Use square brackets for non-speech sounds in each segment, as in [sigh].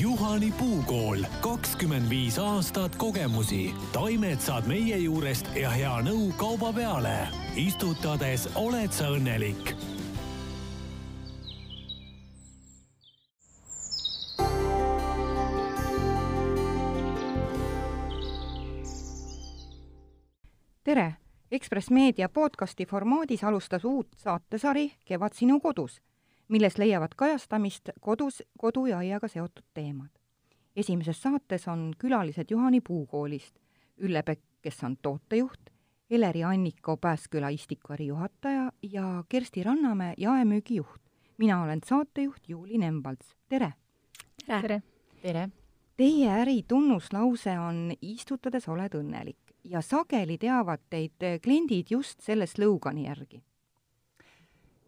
Juhani puukool, kakskümmend viis aastat kogemusi. taimed saad meie juurest ja hea nõu kauba peale. istutades oled sa õnnelik tere! Ekspress Meedia podcasti formaadis alustas uut saatesari Kevad sinu kodus, milles leiavad kajastamist kodus, kodu ja aiaga seotud teemad. esimeses saates on külalised Juhani puukoolist, Ülle Pekk, kes on tootejuht, Eleri Anniko Pääsküla istikuäri juhataja ja Kersti Rannamäe jaemüügijuht. mina olen saatejuht Juuli Nemvalts, tere! tere! tere! Teie äri tunnuslause on istutades oled õnnelik ja sageli teavad teid kliendid just selle slogani järgi.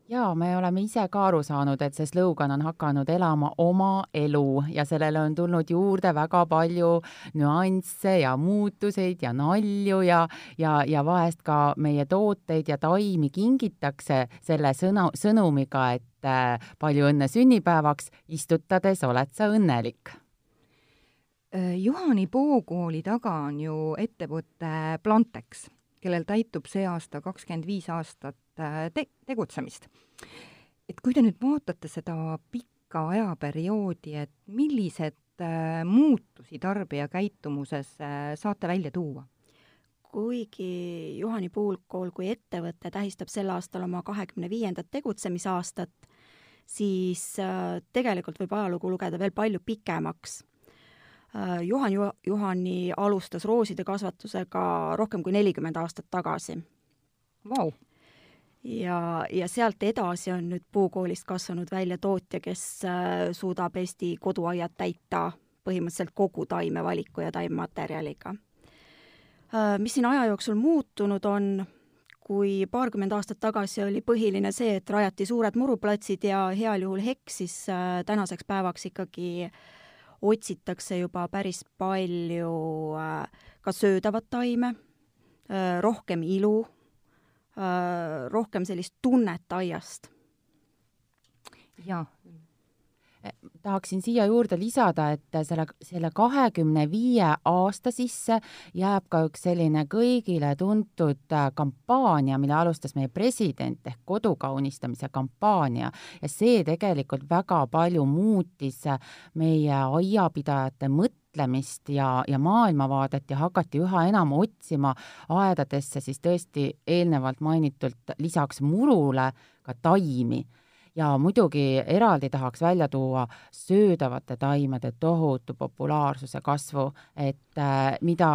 Jaa, me oleme ise ka aru saanud, et see slogan on hakanud elama oma elu ja sellele on tulnud juurde väga palju nüansse ja muutuseid ja nalju ja, ja, ja vahest ka meie tooteid ja taimi kingitakse selle sõna, sõnumiga, et äh, palju õnne sünnipäevaks, istutades oled sa õnnelik. Äh, Juhani Pookooli taga on ju ettevõte Plantex, kellel täitub see aasta kakskümmend viis aastat äh, te-, tegutsemist. et kui te nüüd vaatate seda pikka ajaperioodi, et millised äh, muutusi tarbija käitumuses saate välja tuua? kuigi Juhani Puulkool kui ettevõte tähistab sel aastal oma kahekümne viiendat tegutsemisaastat, siis tegelikult võib ajalugu lugeda veel palju pikemaks Äh, Juhan Juhani alustas rooside kasvatusega rohkem kui nelikümmend aastat tagasi. Wow.. ja, ja sealt edasi on nüüd puukoolist kasvanud välja tootja, kes äh, suudab Eesti koduaiad täita põhimõtteliselt kogu taimevaliku ja taimematerjaliga. Äh, mis siin aja jooksul muutunud on, kui paarkümmend aastat tagasi oli põhiline see, et rajati suured muruplatsid ja heal juhul hekk, siis tänaseks päevaks ikkagi äh, otsitakse juba päris palju äh, ka söödavat taime, äh, rohkem ilu, äh, rohkem sellist tunnet aiast. jaa, tahaksin siia juurde lisada, et selle, selle kahekümne viie aasta sisse jääb ka üks selline kõigile tuntud äh, kampaania, mille alustas meie president ehk kodu kaunistamise kampaania. Ja see tegelikult väga palju muutis meie aiapidajate mõtlemist ja, ja maailmavaadet ja hakati üha enam otsima aedadesse siis tõesti eelnevalt mainitult lisaks murule ka taimi ja muidugi eraldi tahaks välja tuua söödavate taimede tohutu populaarsuse kasvu, et äh, mida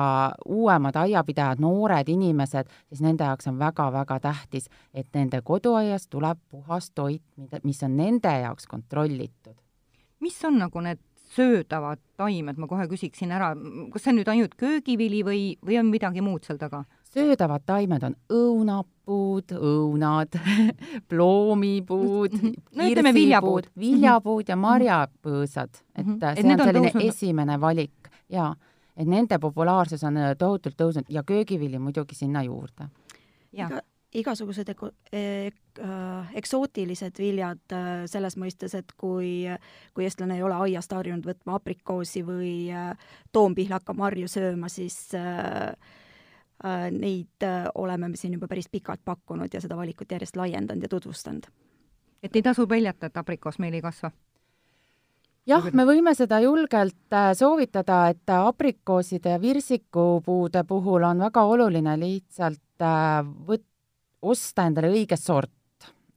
uuemad aiapidajad, noored inimesed, siis nende jaoks on väga-väga tähtis, et nende koduaias tuleb puhas toit, mida, mis on nende jaoks kontrollitud. mis on nagu need söödavad taimed, ma kohe küsiksin ära, kas see on nüüd ainult köögivili või, või on midagi muud seal taga? Söödavad taimed on õunapuud, õunad [laughs] ploomipuud mm, -hmm. no ütleme viljapuud, viljapuud ja mhm. marjapõõsad, et mm -hmm. see et on selline tõusnud. esimene valik ja et nende populaarsus on äh, tohutult tõusnud ja köögivili muidugi sinna juurde. Iga, igasugused eko, ek, äh, eksootilised viljad selles mõistes, et kui, kui eestlane ei ole aiast harjunud võtma aprikoosi või toompihlaka marju sööma, siis Äh, neid äh, oleme me siin juba päris pikalt pakkunud ja seda valikut järjest laiendanud ja tutvustanud. et ei tasu peljata, et aprikoos meil ei kasva? jah, me võime seda julgelt äh, soovitada, et aprikooside ja virsikupuude puhul on väga oluline lihtsalt võt-, osta endale õige sort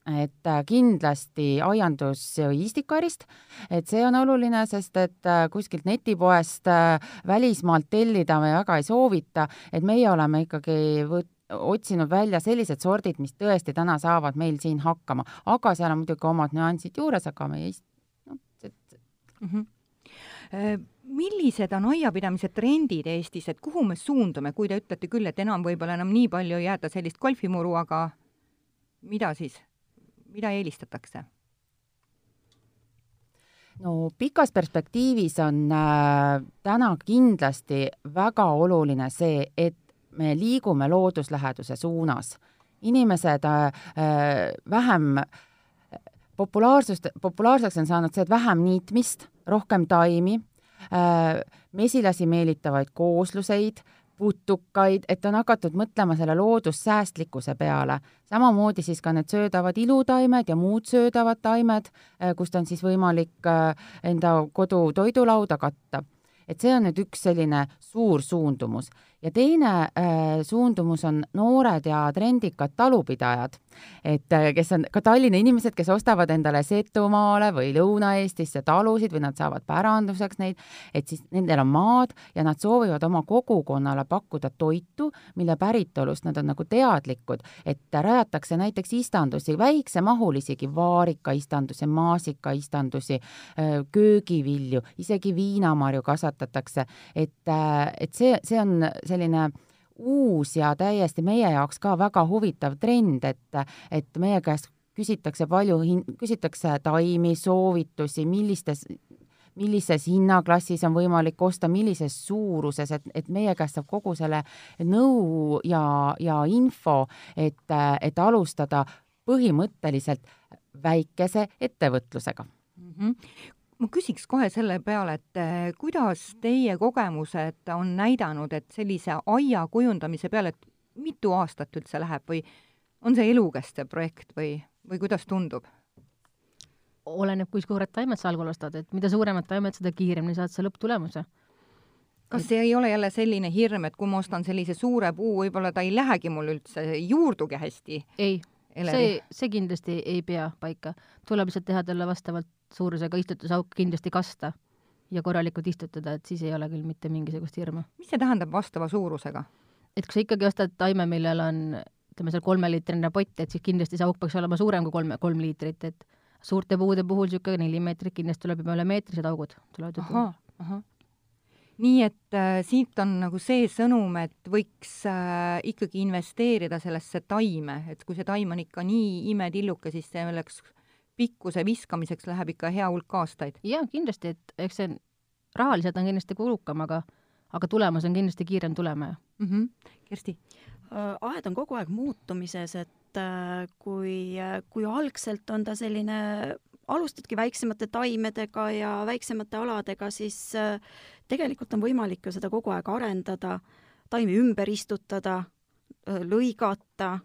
et äh, kindlasti aiandus istikuärist, et see on oluline, sest et äh, kuskilt netipoest äh, välismaalt tellida me väga ei soovita, et meie oleme ikkagi võt-, otsinud välja sellised sordid, mis tõesti täna saavad meil siin hakkama, aga seal on muidugi omad nüansid juures, aga meie ist-, noh, et mm -hmm millised on aiapidamise trendid Eestis, et kuhu me suundume, kui te ütlete küll, et enam võib-olla enam nii palju ei jäeta sellist golfimuru, aga mida siis? Mida eelistatakse? no pikas perspektiivis on äh, täna kindlasti väga oluline see, et me liigume loodusläheduse suunas. inimesed äh, äh vähem populaarsust, populaarseks on saanud see, et vähem niitmist, rohkem taimi äh, mesilasi meelitavaid koosluseid, putukaid, et on hakatud mõtlema selle loodussäästlikkuse peale. samamoodi siis ka need söödavad ilutaimed ja muud söödavad taimed, äh, kust on siis võimalik äh, enda kodu toidulauda katta. et see on nüüd üks selline suur suundumus ja teine äh, suundumus on noored ja trendikad talupidajad, et äh, kes on ka Tallinna inimesed, kes ostavad endale Setumaale või Lõuna-Eestisse talusid või nad saavad päranduseks neid, et siis nendel on maad ja nad soovivad oma kogukonnale pakkuda toitu, mille päritolust nad on nagu teadlikud, et rajatakse näiteks istandusi, väiksemahulisigi vaarikaistandusi, maasikaistandusi, äh, köögivilju, isegi viinamarju kasvatatakse, et, äh, et see, see on selline uus ja täiesti meie jaoks ka väga huvitav trend, et, et meie käest küsitakse palju, küsitakse taimi, soovitusi, millistes, millises hinnaklassis on võimalik osta, millises suuruses, et, et meie käest saab kogu selle nõu ja, ja info, et, et alustada põhimõtteliselt väikese ettevõtlusega mm. -hmm ma küsiks kohe selle peale, et eh, kuidas teie kogemused on näidanud, et sellise aia kujundamise peale, et mitu aastat üldse läheb või on see elukestev projekt või, või kuidas tundub? oleneb, kui suured taimed sa algul ostad, et mida suuremad taimed, seda kiiremini saad sa lõpptulemuse. kas see ei ole jälle selline hirm, et kui ma ostan sellise suure puu, võib-olla ta ei lähegi mul üldse juurdugi hästi? ei, see, see kindlasti ei pea paika. tuleb lihtsalt teha talle vastavalt suurusega istutusauk kindlasti kasta ja korralikult istutada, et siis ei ole küll mitte mingisugust hirmu. mis see tähendab vastava suurusega? et kui sa ikkagi ostad taime, millel on ütleme seal kolmeliitrine pott, et siis kindlasti see auk peaks olema suurem kui kolme, kolm liitrit, et suurte puude puhul niisugune neli meetrit, kindlasti tuleb juba üle meetrised augud tulevad ahah. nii et äh, siit on nagu see sõnum, et võiks äh, ikkagi investeerida sellesse taime, et kui see taim on ikka nii imetilluke, siis see oleks pikkuse viskamiseks läheb ikka hea hulk aastaid. jaa, kindlasti, et eks see rahaliselt on kindlasti kulukam, aga aga tulemus on kindlasti kiirem tulema mm. -hmm. Kersti? Äh, aed on kogu aeg muutumises, et äh, kui, kui algselt on ta selline, alustadki väiksemate taimedega ja väiksemate aladega, siis äh, tegelikult on võimalik ju seda kogu aeg arendada, taimi ümber istutada, lõigata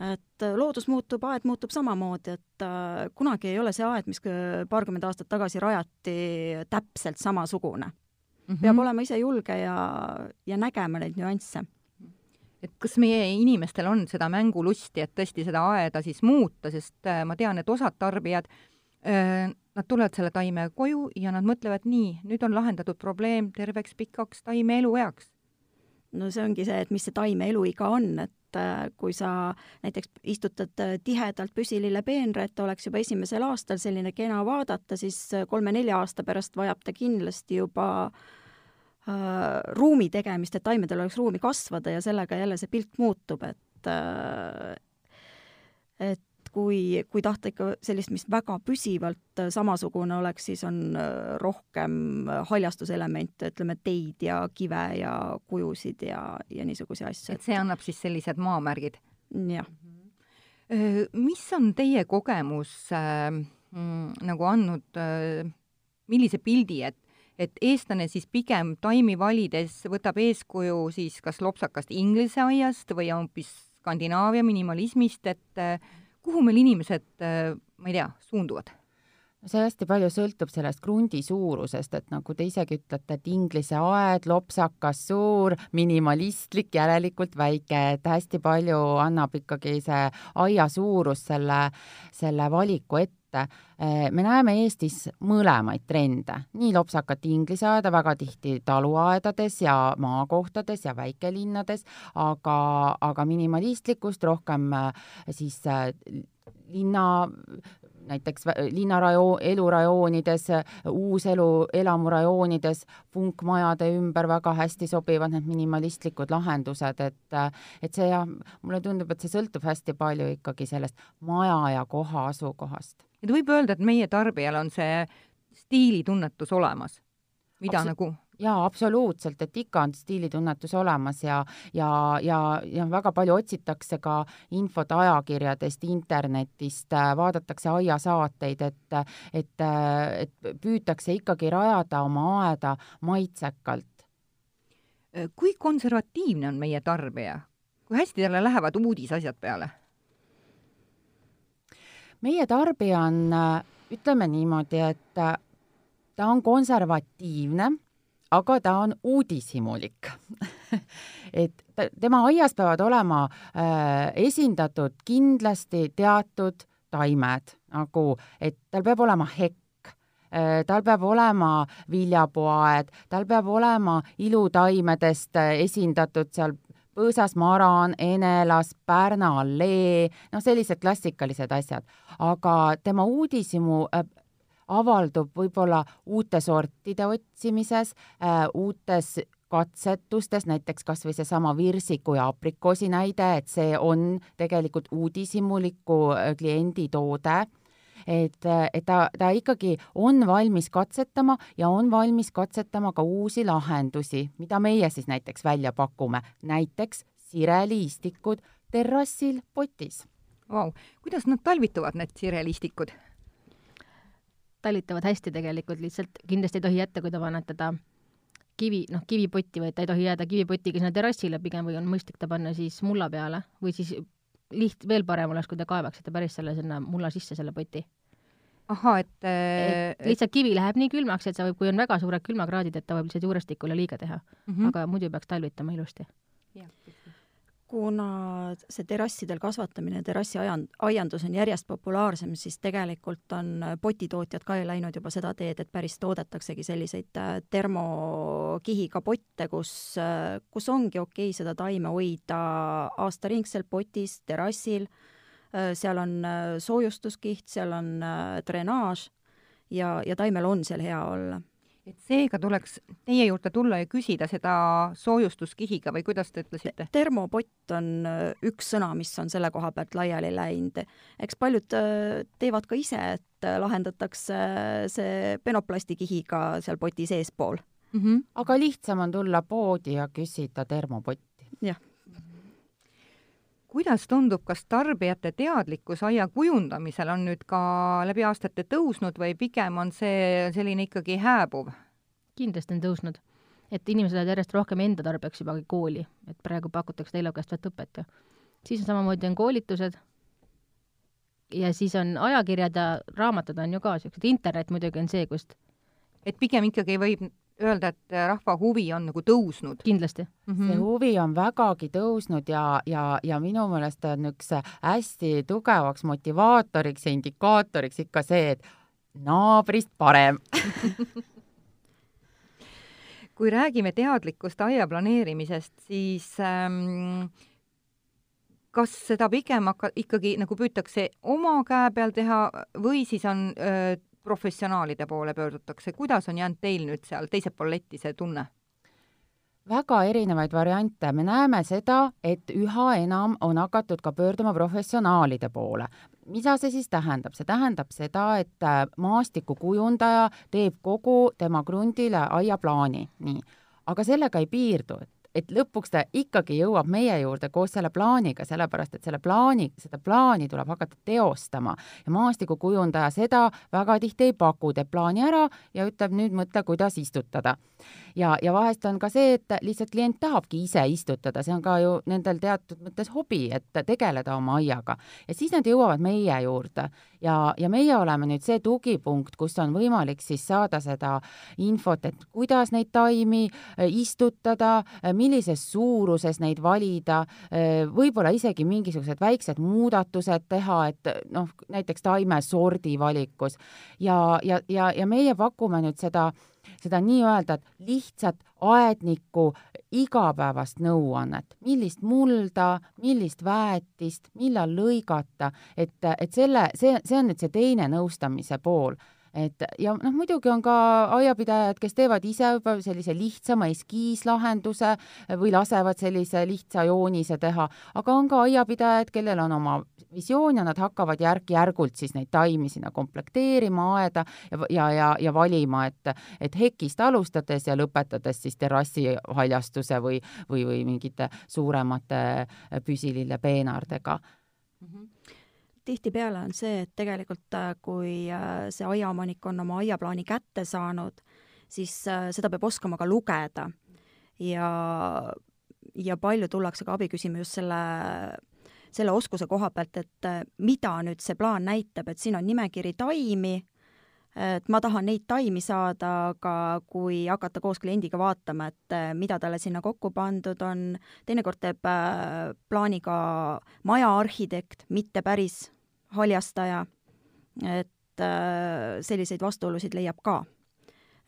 et äh, loodus muutub, aed muutub samamoodi, et äh, kunagi ei ole see aed, mis paarkümmend aastat tagasi rajati, täpselt samasugune mm. -hmm. peab olema ise julge ja, ja nägema neid nüansse. et kas meie inimestel on seda mängulusti, et tõesti seda aeda siis muuta, sest äh, ma tean, et osad tarbijad äh, Nad tulevad selle taime koju ja nad mõtlevad nii, nüüd on lahendatud probleem terveks pikaks taime elueaks no see ongi see, et mis see taime eluiga on, et et kui sa näiteks istutad tihedalt püsilille peenra, et oleks juba esimesel aastal selline kena vaadata, siis kolme-nelja aasta pärast vajab ta kindlasti juba äh, ruumi tegemist, et taimedel oleks ruumi kasvada ja sellega jälle see pilt muutub, et äh, et kui, kui tahta ikka sellist, mis väga püsivalt äh, samasugune oleks, siis on äh, rohkem äh, haljastuselemente, ütleme teid ja kive ja kujusid ja, ja niisuguseid asju. et see annab siis sellised maamärgid? jah. mis on teie kogemus äh, nagu andnud äh,, millise pildi, et et eestlane siis pigem taimi valides võtab eeskuju siis kas lopsakast Inglise aiast või hoopis Skandinaavia minimalismist, et kuhu meil inimesed, äh, ma ei tea, suunduvad? no see hästi palju sõltub sellest krundi suurusest, et nagu te isegi ütlete, et Inglise aed, lopsakas, suur, minimalistlik, järelikult väike, et hästi palju annab ikkagi see aia suurus selle, selle valiku ette äh, me näeme Eestis mõlemaid trende, nii lopsakat inglise aeda väga tihti taluaedades ja maakohtades ja väikelinnades, aga, aga minimalistlikkust rohkem äh, siis linna näiteks linnarajoo-, elurajoonides, uuselu elamurajoonides, funkmajade ümber väga hästi sobivad need minimalistlikud lahendused, et et see jah, mulle tundub, et see sõltub hästi palju ikkagi sellest maja ja koha asukohast. et võib öelda, et meie tarbijal on see stiilitunnetus olemas, mida Absol nagu jaa, absoluutselt, et ikka on stiilitunnetus olemas ja, ja, ja, ja väga palju otsitakse ka infot ajakirjadest, internetist, vaadatakse aiasaateid, et, et, et püütakse ikkagi rajada oma aeda maitsekalt. kui konservatiivne on meie tarbija? kui hästi talle lähevad uudisasjad peale? meie tarbija on, ütleme niimoodi, et ta on konservatiivne aga ta on uudishimulik [laughs] et ta, tema aias peavad olema äh, esindatud kindlasti teatud taimed, nagu et tal peab olema hekk äh,, tal peab olema viljapuaed, tal peab olema ilutaimedest äh, esindatud seal põõsas maran, enelas, Pärna allee, noh, sellised klassikalised asjad. aga tema uudishimu äh, avaldub võib-olla uute sortide otsimises äh,, uutes katsetustes, näiteks kas või seesama virsiku ja aprikoosi näide, et see on tegelikult uudishimuliku äh, kliendi toode et, äh, et ta, ta ikkagi on valmis katsetama ja on valmis katsetama ka uusi lahendusi, mida meie siis näiteks välja pakume, näiteks sireliistikud terrassil potis. Vau, kuidas nad talvituvad, need sireliistikud? Talitavad hästi tegelikult, lihtsalt kindlasti ei tohi jätta, kui te panete ta kivi, noh, kivipotti või et ta ei tohi jääda kivipotiga sinna terrassile pigem või on mõistlik ta panna siis mulla peale või siis liht-, veel parem oleks, kui te kaevaksite päris selle sinna mulla sisse, selle poti. ahhaa, et, et lihtsalt kivi läheb nii külmaks, et sa võib, kui on väga suured külmakraadid, et ta võib lihtsalt juurestikule liiga teha mm. -hmm. aga muidu peaks talvitama ilusti kuna see terrassidel kasvatamine, terrassiaiand, aiandus on järjest populaarsem, siis tegelikult on potitootjad ka läinud juba seda teed, et päris toodetaksegi selliseid äh, termokihiga potte, kus, äh, kus ongi okei okay seda taime hoida aastaringselt potis, terrassil, äh, seal on soojustuskiht, seal on drenaaž ja, ja taimel on seal hea olla et seega tuleks teie juurde tulla ja küsida seda soojustuskihiga või kuidas te ütlesite? termopott on äh, üks sõna, mis on selle koha pealt laiali läinud. eks paljud äh, teevad ka ise, et äh, lahendatakse see penoplastikihiga seal poti seespool mm. -hmm. aga lihtsam on tulla poodi ja küsida termopotti. jah kuidas tundub, kas tarbijate teadlikkus aia kujundamisel on nüüd ka läbi aastate tõusnud või pigem on see selline ikkagi hääbuv? kindlasti on tõusnud. et inimesed lähevad järjest rohkem enda tarbijaks juba kooli, et praegu pakutakse elukestvat õpet ju. siis on samamoodi on koolitused ja siis on ajakirjad ja raamatud on ju ka niisugused, internet muidugi on see, kust et pigem ikkagi võib öelda, et rahva huvi on nagu tõusnud? kindlasti mm. -hmm. see huvi on vägagi tõusnud ja, ja, ja minu meelest on üks hästi tugevaks motivaatoriks ja indikaatoriks ikka see, et naabrist parem [laughs] kui räägime teadlikust aia planeerimisest, siis ähm, kas seda pigem hakka-, ikkagi nagu püütakse oma käe peal teha või siis on öö, professionaalide poole pöördutakse, kuidas on jäänud teil nüüd seal teisel pool letti see tunne? väga erinevaid variante, me näeme seda, et üha enam on hakatud ka pöörduma professionaalide poole. mida see siis tähendab? see tähendab seda, et äh, maastikukujundaja teeb kogu tema krundile aiaplaani, nii. aga sellega ei piirdu, et et lõpuks ta ikkagi jõuab meie juurde koos selle plaaniga, sellepärast et selle plaani, seda plaani tuleb hakata teostama. Ja maastikukujundaja seda väga tihti ei paku, teeb plaani ära ja ütleb nüüd mõtle, kuidas istutada. ja, ja vahest on ka see, et lihtsalt klient tahabki ise istutada, see on ka ju nendel teatud mõttes hobi, et tegeleda oma aiaga. Ja siis nad jõuavad meie juurde ja, ja meie oleme nüüd see tugipunkt, kus on võimalik siis saada seda infot, et kuidas neid taimi istutada, millises suuruses neid valida, võib-olla isegi mingisugused väiksed muudatused teha, et noh, näiteks taimesordi valikus. Ja, ja, ja, ja meie pakume nüüd seda seda nii-öelda lihtsat aedniku igapäevast nõuannet, millist mulda, millist väetist, millal lõigata, et, et selle, see, see on nüüd see teine nõustamise pool et ja noh, muidugi on ka aiapidajad, kes teevad ise juba sellise lihtsama eskiislahenduse või lasevad sellise lihtsa joonise teha, aga on ka aiapidajad, kellel on oma visioon ja nad hakkavad järk-järgult siis neid taimi sinna komplekteerima aeda ja, ja, ja, ja valima, et, et hekist alustades ja lõpetades siis terrassi haljastuse või, või, või mingite suuremate püsilille peenardega mm. -hmm tihtipeale on see, et tegelikult äh, kui äh, see aiaomanik on oma aiaplaani kätte saanud, siis äh, seda peab oskama ka lugeda. ja, ja palju tullakse ka abi küsima just selle, selle oskuse koha pealt, et mida nüüd see plaan näitab, et siin on nimekiri taimi, et ma tahan neid taimi saada, aga kui hakata koos kliendiga vaatama, et mida talle sinna kokku pandud on, teinekord teeb plaani ka maja arhitekt, mitte päris haljastaja, et äh, selliseid vastuolusid leiab ka.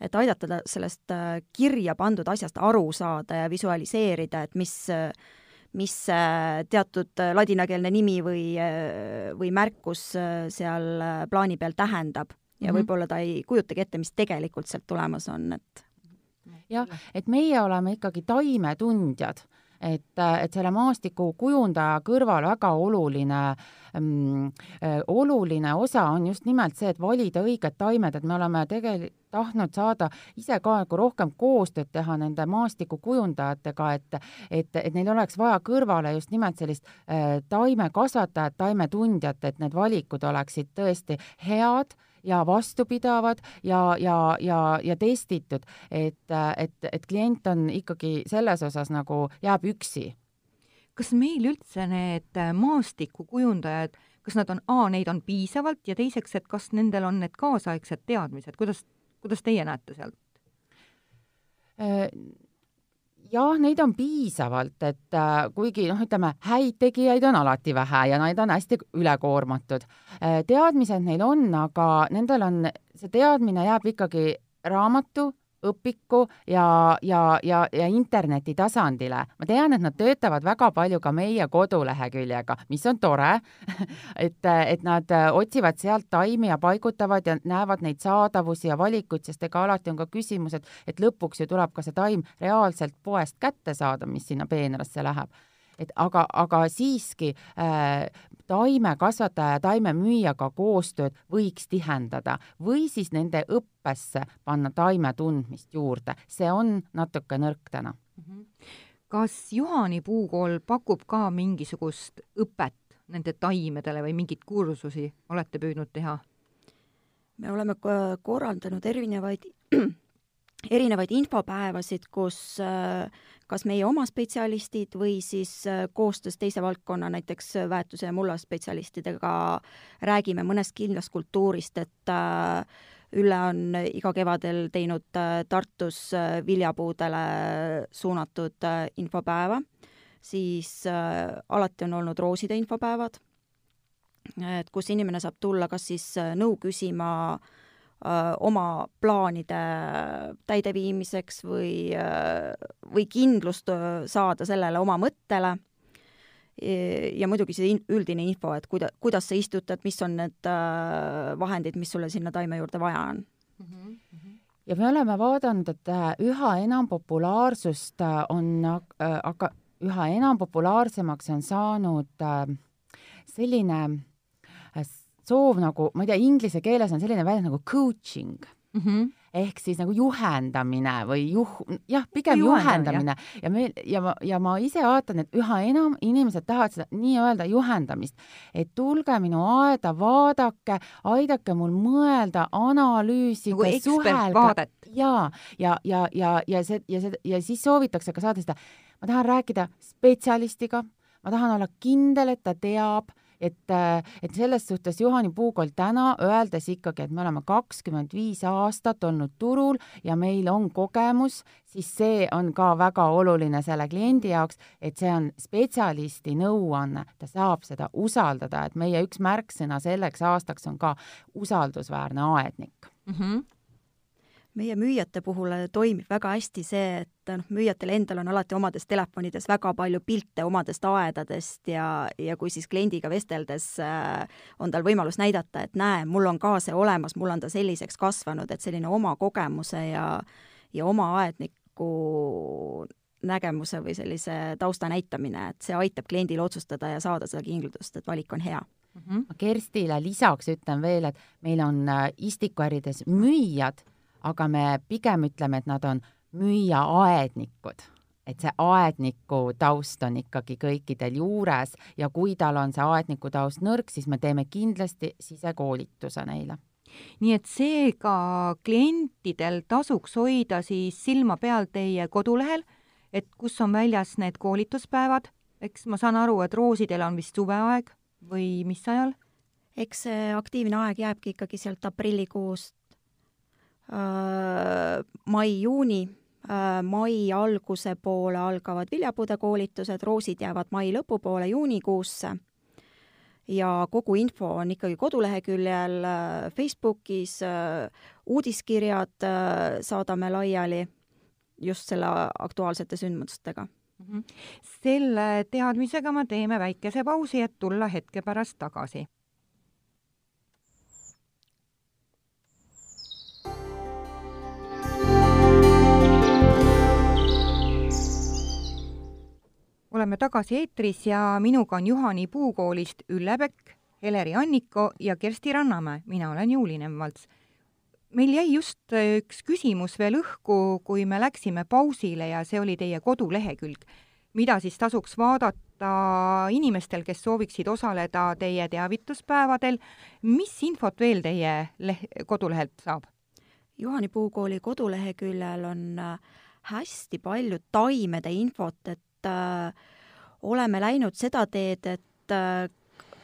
et aidata ta sellest äh, kirja pandud asjast aru saada ja visualiseerida, et mis, mis teatud ladinakeelne nimi või, või märkus seal plaani peal tähendab ja mm -hmm. võib-olla ta ei kujutagi ette, mis tegelikult sealt tulemas on, et jah, et meie oleme ikkagi taimetundjad et, et selle maastikukujundaja kõrval väga oluline ähm,, oluline osa on just nimelt see, et valida õiged taimed, et me oleme tegelikult tahtnud saada ise ka nagu rohkem koostööd teha nende maastikukujundajatega, et, et, et neil oleks vaja kõrvale just nimelt sellist äh, taimekasvatajat, taimetundjat, et need valikud oleksid tõesti head ja vastupidavad ja, ja, ja, ja testitud, et, et, et klient on ikkagi selles osas nagu jääb üksi. kas meil üldse need maastikukujundajad, kas nad on, A, neid on piisavalt ja teiseks, et kas nendel on need kaasaegsed teadmised, kuidas, kuidas teie näete sealt? Jah, neid on piisavalt, et äh, kuigi noh, ütleme häid tegijaid on alati vähe ja nad on hästi ülekoormatud äh,. teadmised neil on, aga nendel on, see teadmine jääb ikkagi raamatu õpiku ja, ja, ja, ja interneti tasandile. ma tean, et nad töötavad väga palju ka meie koduleheküljega, mis on tore [laughs] et, et nad otsivad sealt taimi ja paigutavad ja näevad neid saadavusi ja valikuid, sest ega alati on ka küsimus, et, et lõpuks ju tuleb ka see taim reaalselt poest kätte saada, mis sinna peenrasse läheb et aga, aga siiski äh, taimekasvataja ja taimemüüjaga koostööd võiks tihendada või siis nende õppesse panna taime tundmist juurde, see on natuke nõrk täna mm. -hmm. kas Juhani puukool pakub ka mingisugust õpet nende taimedele või mingeid kursusi olete püüdnud teha? me oleme korraldanud erinevaid erinevaid infopäevasid, kus äh, kas meie oma spetsialistid või siis äh, koostöös teise valdkonna, näiteks äh, väetuse ja mulla spetsialistidega räägime mõnest kindlast kultuurist, et Ülle on iga kevadel teinud Tartus viljapuudele suunatud infopäeva, siis alati on olnud rooside infopäevad, et kus inimene saab tulla kas siis nõu küsima äh, oma plaanide täideviimiseks või, või kindlust saada sellele oma mõttele. ja muidugi see üldine info, et kuida-, kuidas sa istutad, mis on need vahendid, mis sulle sinna taime juurde vaja on mm. -hmm ja me oleme vaadanud, et üha enam populaarsust on aga üha enam populaarsemaks on saanud selline soov nagu, ma ei tea, inglise keeles on selline väljend nagu coaching. Mm. -hmm ehk siis nagu juhendamine või juh-, jah, pigem juhendamine jah. ja meil ja ma, ja ma ise vaatan, et üha enam inimesed tahavad seda nii-öelda juhendamist, et tulge minu aeda, vaadake, aidake mul mõelda, analüüsige nagu, suhelge. ja, ja, ja, ja, ja see ja see ja siis soovitakse ka saada seda, ma tahan rääkida spetsialistiga, ma tahan olla kindel, et ta teab et, äh, et selles suhtes Juhani Puukoll täna, öeldes ikkagi, et me oleme kakskümmend viis aastat olnud turul ja meil on kogemus, siis see on ka väga oluline selle kliendi jaoks, et see on spetsialisti nõuanne, ta saab seda usaldada, et meie üks märksõna selleks aastaks on ka usaldusväärne aednik mm. -hmm meie müüjate puhul toimib väga hästi see, et noh, müüjatel endal on alati omades telefonides väga palju pilte omadest aedadest ja, ja kui siis kliendiga vesteldes äh, on tal võimalus näidata, et näe, mul on ka see olemas, mul on ta selliseks kasvanud, et selline oma kogemuse ja, ja oma aedniku nägemuse või sellise tausta näitamine, et see aitab kliendil otsustada ja saada seda kindlust, et valik on hea mm. -hmm. Kerstile lisaks ütlen veel, et meil on äh, istikuärides müüjad aga me pigem ütleme, et nad on müüja-aednikud et see aedniku taust on ikkagi kõikidel juures ja kui tal on see aedniku taust nõrk, siis me teeme kindlasti sisekoolituse neile. nii et seega klientidel tasuks hoida siis silma peal teie kodulehel, et kus on väljas need koolituspäevad, eks ma saan aru, et roosidel on vist suveaeg või mis ajal? eks see aktiivne aeg jääbki ikkagi sealt aprillikuust mai-juuni, äh, mai alguse poole algavad viljapuudekoolitused, roosid jäävad mai lõpupoole, juunikuusse ja kogu info on ikkagi koduleheküljel, äh, Facebookis, uudiskirjad saadame laiali just selle aktuaalsete sündmustega mm. -hmm. selle teadmisega me teeme väikese pausi, et tulla hetke pärast tagasi oleme tagasi eetris ja minuga on Juhani puukoolist Ülle Pekk, Heleri Anniko ja Kersti Rannamäe, mina olen Juuli Nemvalts. meil jäi just üks küsimus veel õhku, kui me läksime pausile ja see oli teie kodulehekülg. mida siis tasuks vaadata inimestel, kes sooviksid osaleda teie teavituspäevadel, mis infot veel teie leh-, kodulehelt saab? Juhani puukooli koduleheküljel on äh, hästi palju taimede infot, et äh, oleme läinud seda teed, et äh,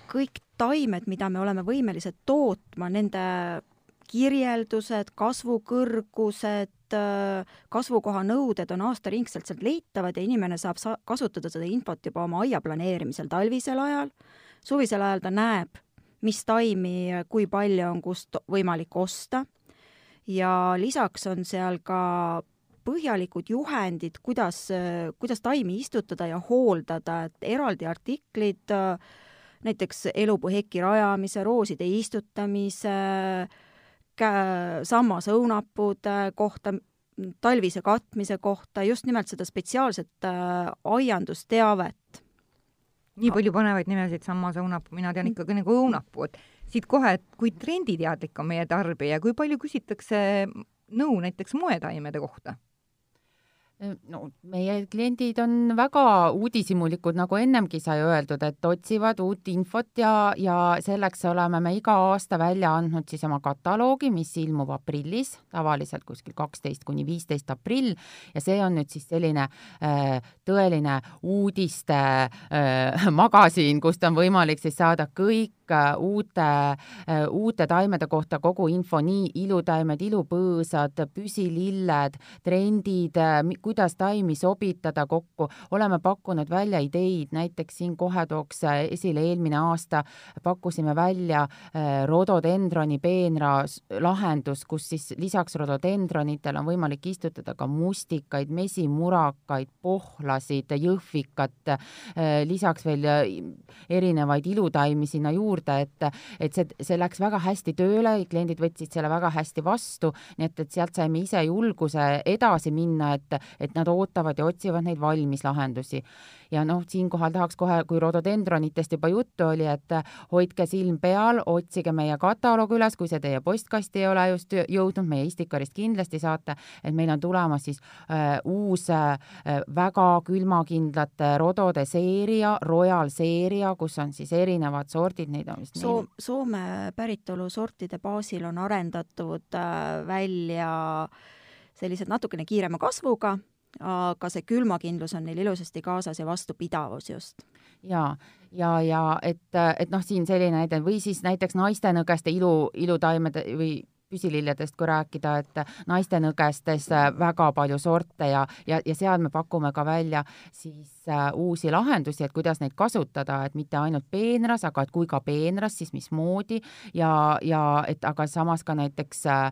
kõik taimed, mida me oleme võimelised tootma, nende kirjeldused, kasvukõrgused, äh, kasvukoha nõuded on aastaringselt sealt leitavad ja inimene saab sa-, kasutada seda infot juba oma aia planeerimisel talvisel ajal, suvisel ajal ta näeb, mis taimi, kui palju on kust võimalik osta. Ja lisaks on seal ka põhjalikud juhendid, kuidas, kuidas taimi istutada ja hooldada, et eraldi artiklid näiteks elupuu heki rajamise, rooside istutamise, sammasõunapuude kohta, talvise katmise kohta, just nimelt seda spetsiaalset äh, aiandusteavet. nii palju põnevaid nimesid, sammasõunapuu, mina tean ikkagi nagu õunapuu, et siit kohe, et kui trenditeadlik on meie tarbija, kui palju küsitakse nõu näiteks moetaimede kohta no meie kliendid on väga uudishimulikud, nagu ennemgi sai öeldud, et otsivad uut infot ja, ja selleks oleme me iga aasta välja andnud siis oma kataloogi, mis ilmub aprillis, tavaliselt kuskil kaksteist kuni viisteist aprill. Ja see on nüüd siis selline äh, tõeline uudiste äh, [laughs] magasin, kust on võimalik siis saada kõik Äh, uute, äh, uute taimede kohta kogu info, nii ilutaimed, ilupõõsad, püsililled, trendid, äh, kuidas taimi sobitada kokku. oleme pakkunud välja ideid, näiteks siin kohe tooks esile eelmine aasta pakkusime välja rododendroni peenra lahendus, kus siis lisaks rododendronitele on võimalik istutada ka mustikaid, mesimurakaid, pohlasid, jõhvikat, lisaks veel erinevaid ilutaimi sinna juurde juurde, et, et see, see läks väga hästi tööle, kliendid võtsid selle väga hästi vastu, nii et, et sealt saime ise julguse edasi minna, et, et nad ootavad ja otsivad neid valmis lahendusi. ja noh, siinkohal tahaks kohe, kui rododendronitest juba juttu oli, et hoidke silm peal, otsige meie kataloog üles, kui see teie postkasti ei ole just jõudnud, meie Istikarist kindlasti saate, et meil on tulemas siis äh, uus äh, väga külmakindlate rodode seeria, Royal seeria, kus on siis erinevad sordid, neid vist Soom, Soome päritolu sortide baasil on arendatud äh, välja sellised natukene kiirema kasvuga, aga see külmakindlus on neil ilusasti kaasas ja vastupidavus just. ja, ja, ja et, et noh, siin selline näide või siis näiteks naistenõgeste ilu, ilutaimede või püsililledest kui rääkida, et naistenõgestes väga palju sorte ja, ja, ja seal me pakume ka välja siis äh, uusi lahendusi, et kuidas neid kasutada, et mitte ainult peenras, aga et kui ka peenras, siis mismoodi ja, ja et aga samas ka näiteks äh,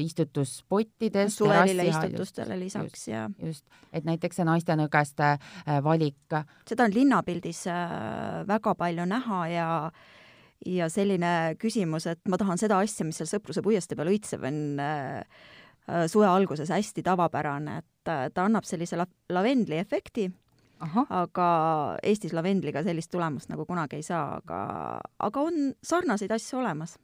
istutuspottides. suvelile istutustele lisaks ja. just, et näiteks see naistenõgeste äh, valik. seda on linnapildis äh, väga palju näha ja ja selline küsimus, et ma tahan seda asja, mis seal Sõpruse puiestee peal õitseb, on äh, äh, suve alguses hästi tavapärane, et äh, ta annab sellise la-, lavendli efekti, aga Eestis lavendliga sellist tulemust nagu kunagi ei saa, aga, aga on sarnaseid asju olemas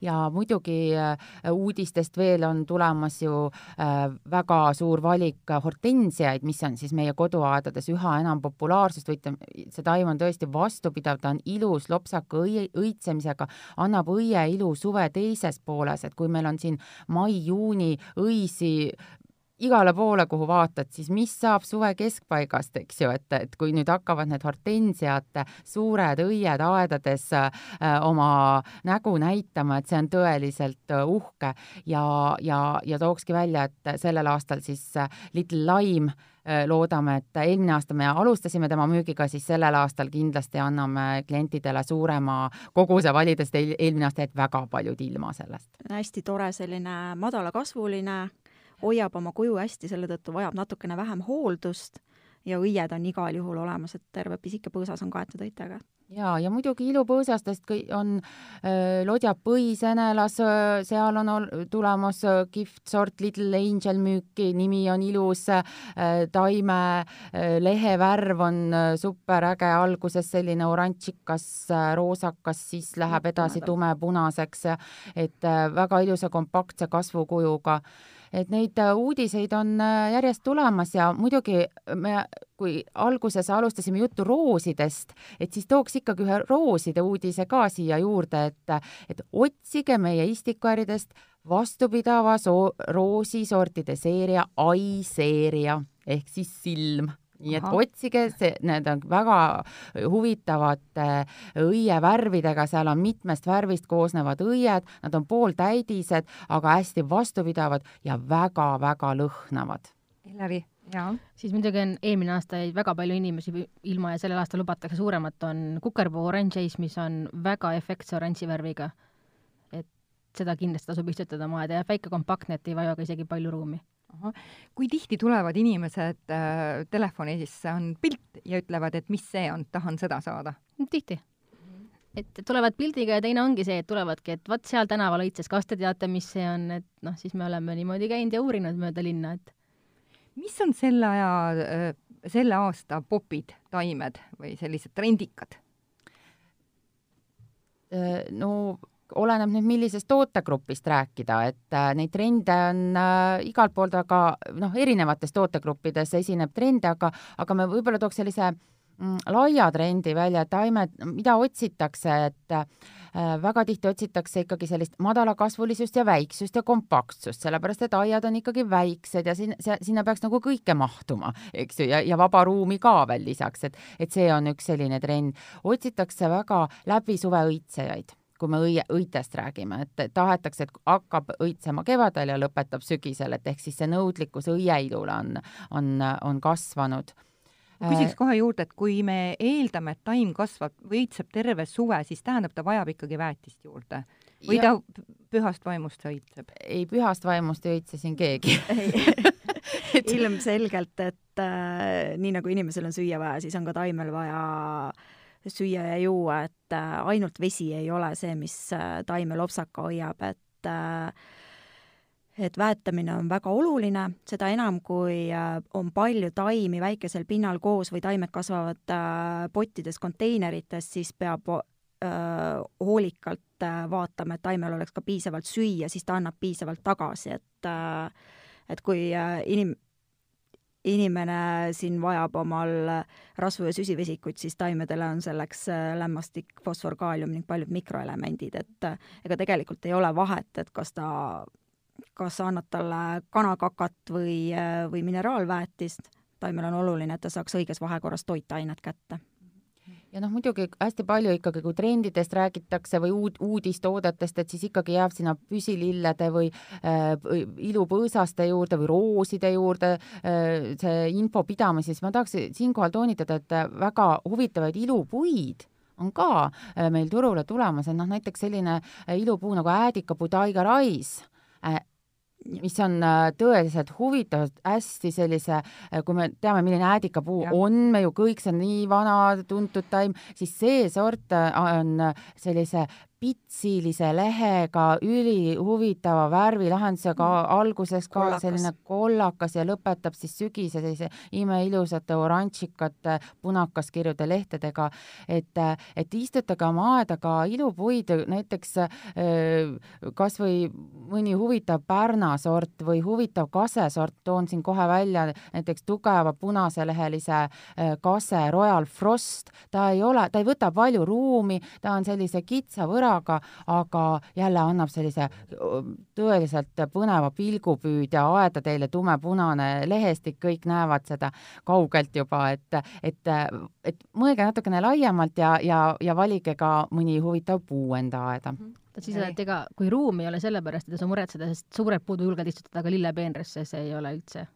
ja muidugi äh, uudistest veel on tulemas ju äh, väga suur valik hortensiaid, mis on siis meie koduaedades üha enam populaarsust võitlev, see taim on tõesti vastupidav, ta on ilus lopsaka õie, õitsemisega, annab õie ilu suve teises pooles, et kui meil on siin mai-juuni õisi igale poole, kuhu vaatad, siis mis saab suve keskpaigast, eks ju, et, et kui nüüd hakkavad need hortensiad, suured õied aedades äh, oma nägu näitama, et see on tõeliselt äh, uhke ja, ja, ja tookski välja, et sellel aastal siis äh, Little Lime äh, loodame, et eelmine aasta me alustasime tema müügiga, siis sellel aastal kindlasti anname klientidele suurema koguse valida, sest eelmine aasta jäid väga paljud ilma sellest. hästi tore selline madalakasvuline hoiab oma kuju hästi, selle tõttu vajab natukene vähem hooldust ja õied on igal juhul olemas, et terve pisike põõsas on kaetud õitega. ja, ja muidugi ilupõõsastest on äh, lodjab põisenelas äh,, seal on ol, tulemas äh, kihvt sort Little Angel müüki, nimi on ilus äh,, taime äh, lehe värv on äh, superäge, alguses selline oranžikas äh,, roosakas, siis läheb edasi tumepunaseks, et äh, väga ilusa kompaktse kasvukujuga et neid äh, uudiseid on äh, järjest tulemas ja muidugi me, kui alguses alustasime juttu roosidest, et siis tooks ikkagi ühe rooside uudise ka siia juurde, et, et otsige meie istikuäridest vastupidava so-, roosisortide seeria Ai seeria ehk siis silm nii et Aha. otsige, see, need on väga huvitavate õievärvidega, seal on mitmest värvist koosnevad õied, nad on pooltäidised, aga hästi vastupidavad ja väga-väga lõhnavad. Elleri, jaa. siis muidugi on, eelmine aasta jäi väga palju inimesi ilma ja sellel aastal lubatakse suuremat, on kukerpuu oranž Ace, mis on väga efektse oranži värviga. et seda kindlasti tasub istutada maha, ta jääb väike kompaktne, et ei vaja ka isegi palju ruumi kui tihti tulevad inimesed äh, telefoni sisse, on pilt ja ütlevad, et mis see on, tahan seda saada? tihti. et tulevad pildiga ja teine ongi see, et tulevadki, et vot seal tänaval õitses, kas te teate, mis see on, et noh, siis me oleme niimoodi käinud ja uurinud mööda linna, et mis on selle aja, äh, selle aasta popid, taimed või sellised trendikad? Äh, no oleneb nüüd, millisest tootegrupist rääkida, et äh, neid trende on äh, igalt poolt, aga noh, erinevates tootegruppides esineb trende, aga, aga me võib-olla tooks sellise mm, laia trendi välja, et taimed, mida otsitakse, et äh, väga tihti otsitakse ikkagi sellist madalakasvulisust ja väiksust ja kompaktsust, sellepärast et aiad on ikkagi väiksed ja sinna, sinna peaks nagu kõike mahtuma, eks ju, ja, ja vaba ruumi ka veel lisaks, et, et see on üks selline trend. otsitakse väga läbi suve õitsejaid kui me õie, õitest räägime, et tahetakse, et hakkab õitsema kevadel ja lõpetab sügisel, et ehk siis see nõudlikkus õieilule on, on, on kasvanud. Küsiks äh, kohe juurde, et kui me eeldame, et taim kasvab või õitseb terve suve, siis tähendab, ta vajab ikkagi väetist juurde? Või ja, ta pühast vaimust õitseb? ei, pühast vaimust ei õitse siin keegi. [laughs] Et... ilmselgelt, et äh, nii nagu inimesel on süüa vaja, siis on ka taimel vaja äh, süüa ja juua, et äh, ainult vesi ei ole see, mis äh, taime lopsaka hoiab, et äh, et väetamine on väga oluline, seda enam, kui on palju taimi väikesel pinnal koos või taimed kasvavad pottides, konteinerites, siis peab hoolikalt vaatama, et taimel oleks ka piisavalt süüa, siis ta annab piisavalt tagasi, et et kui inim-, inimene siin vajab omal rasvu- ja süsivesikuid, siis taimedele on selleks äh, lämmastik, fosfor, kaalium ning paljud mikroelemendid, et äh, ega tegelikult ei ole vahet, et kas ta, kas sa annad talle kanakakat või, äh, või mineraalväetist, taimel on oluline, et ta saaks õiges vahekorras toitainet kätte ja noh, muidugi hästi palju ikkagi, kui trendidest räägitakse või uud, uudistoodetest, et siis ikkagi jääb sinna püsilillede või äh, ilupõõsaste juurde või rooside juurde äh, see info pidamine, siis ma tahaks siinkohal toonitada, et väga huvitavaid ilupuid on ka äh, meil turule tulemas, et noh, näiteks selline äh, ilupuu nagu äädikapuu Taiga Rais äh, mis on äh, tõeliselt huvitav, hästi sellise, äh, kui me teame, milline äädikapuu ja. on, me ju kõik, see on nii vana tuntud taim, siis see sort äh, on sellise pitsilise lehega, ülihuvitava värvilahendusega mm., alguses ka kollakas. selline kollakas ja lõpetab siis sügise sellise imeilusate oranžikate punakaskirjude lehtedega, et, et istutage oma aedaga ilupuid, näiteks kas või mõni huvitav Pärna sort või huvitav kasesort, toon siin kohe välja näiteks tugeva punaselehelise kase Royal Frost, ta ei ole, ta ei võta palju ruumi, ta on sellise kitsa võra võraga, aga jälle annab sellise tõeliselt põneva pilgupüüdja aeda teile tumepunane lehestik, kõik näevad seda kaugelt juba, et, et, et mõelge natukene laiemalt ja, ja, ja valige ka mõni huvitav puu enda aeda mm. -hmm seda, et ega kui ruumi ei ole sellepärast, ei saa muretseda, sest suured puud julged istutada ka lillepeenrisse, see ei ole üldse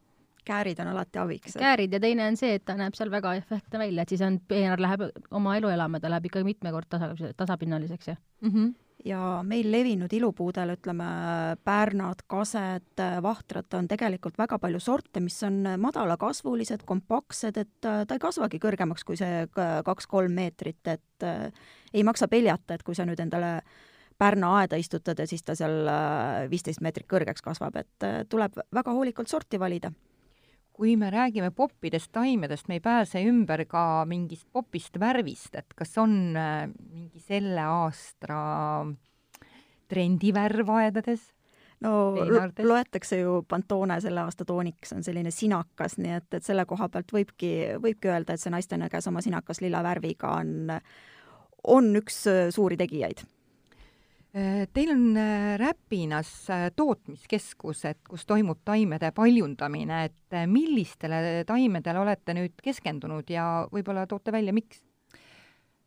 käärid on alati abiks. käärid ja teine on see, et ta näeb seal väga efektne välja, et siis on, peenar läheb oma elu elama, ta läheb ikka mitme kord tasa, tasapinnaliseks ja mm. -hmm ja meil levinud ilupuudel, ütleme, pärnad, kased, vahtrad on tegelikult väga palju sorte, mis on madalakasvulised, kompaktsed, et ta ei kasvagi kõrgemaks kui see kaks-kolm meetrit, et äh, ei maksa peljata, et kui sa nüüd endale Pärna aeda istutad ja siis ta seal viisteist meetrit kõrgeks kasvab, et äh, tuleb väga hoolikalt sorti valida kui me räägime poppidest taimedest, me ei pääse ümber ka mingist popist värvist, et kas on äh, mingi selle aasta trendivärv aedades? no loetakse ju Pantone selle aasta tooniks on selline sinakas, nii et, et selle koha pealt võibki, võibki öelda, et see naistena, kes oma sinakas lilla värviga on, on üks äh, suuri tegijaid teil on äh, Räpinas äh, tootmiskeskus, et kus toimub taimede paljundamine, et millistele taimedele olete nüüd keskendunud ja võib-olla toote välja, miks?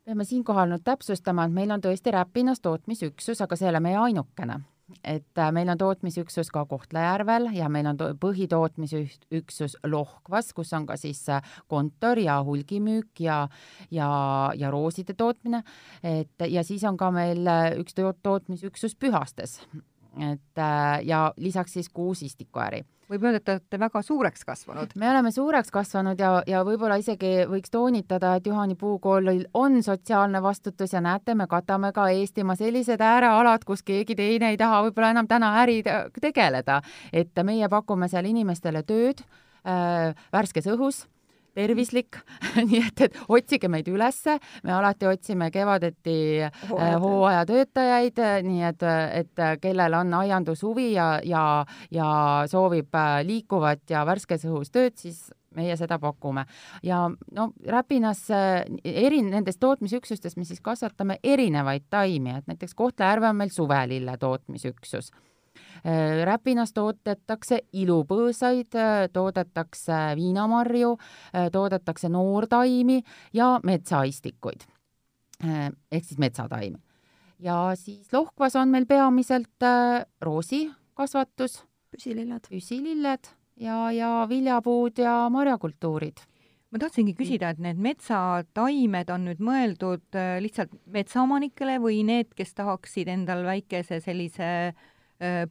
peame siinkohal nüüd täpsustama, et meil on tõesti Räpinas tootmisüksus, aga see ei ole meie ainukene et äh, meil on tootmisüksus ka Kohtla-Järvel ja meil on põhitootmisüksus Lohkvas, kus on ka siis äh, kontor ja hulgimüük ja, ja, ja rooside tootmine. et ja siis on ka meil äh, üks tootmisüksus Pühastes. et ja lisaks siis kuus istikuäri võib öelda, et te olete väga suureks kasvanud. me oleme suureks kasvanud ja, ja võib-olla isegi võiks toonitada, et Juhani puukoolil on sotsiaalne vastutus ja näete, me katame ka Eestimaa sellised äärealad, kus keegi teine ei taha võib-olla enam täna äri tegeleda, et meie pakume seal inimestele tööd äh, värskes õhus tervislik. [laughs] Nii et, et otsige meid ülesse, me alati otsime kevadeti äh, hooajatöötajaid, nii et, et kellel on aiandushuvi ja, ja, ja soovib äh, liikuvat ja värskes õhus tööd, siis meie seda pakume. ja no Räpinas äh, eri, nendes tootmisüksustest me siis kasvatame erinevaid taimi, et näiteks Kohtla-Järve on meil suvelille tootmisüksus. Äh, Räpinas toodetakse ilupõõsaid, äh, toodetakse viinamarju, äh, toodetakse noortaimi ja metsaistikuid. Ehk siis metsataimi. ja siis Lohkvas on meil peamiselt roosikasvatus, püsililled, püsililled ja, ja viljapuud ja marjakultuurid. Ma tahtsingi küsida, et need metsataimed on nüüd mõeldud lihtsalt metsaomanikele või need, kes tahaksid endal väikese sellise äh, Äh,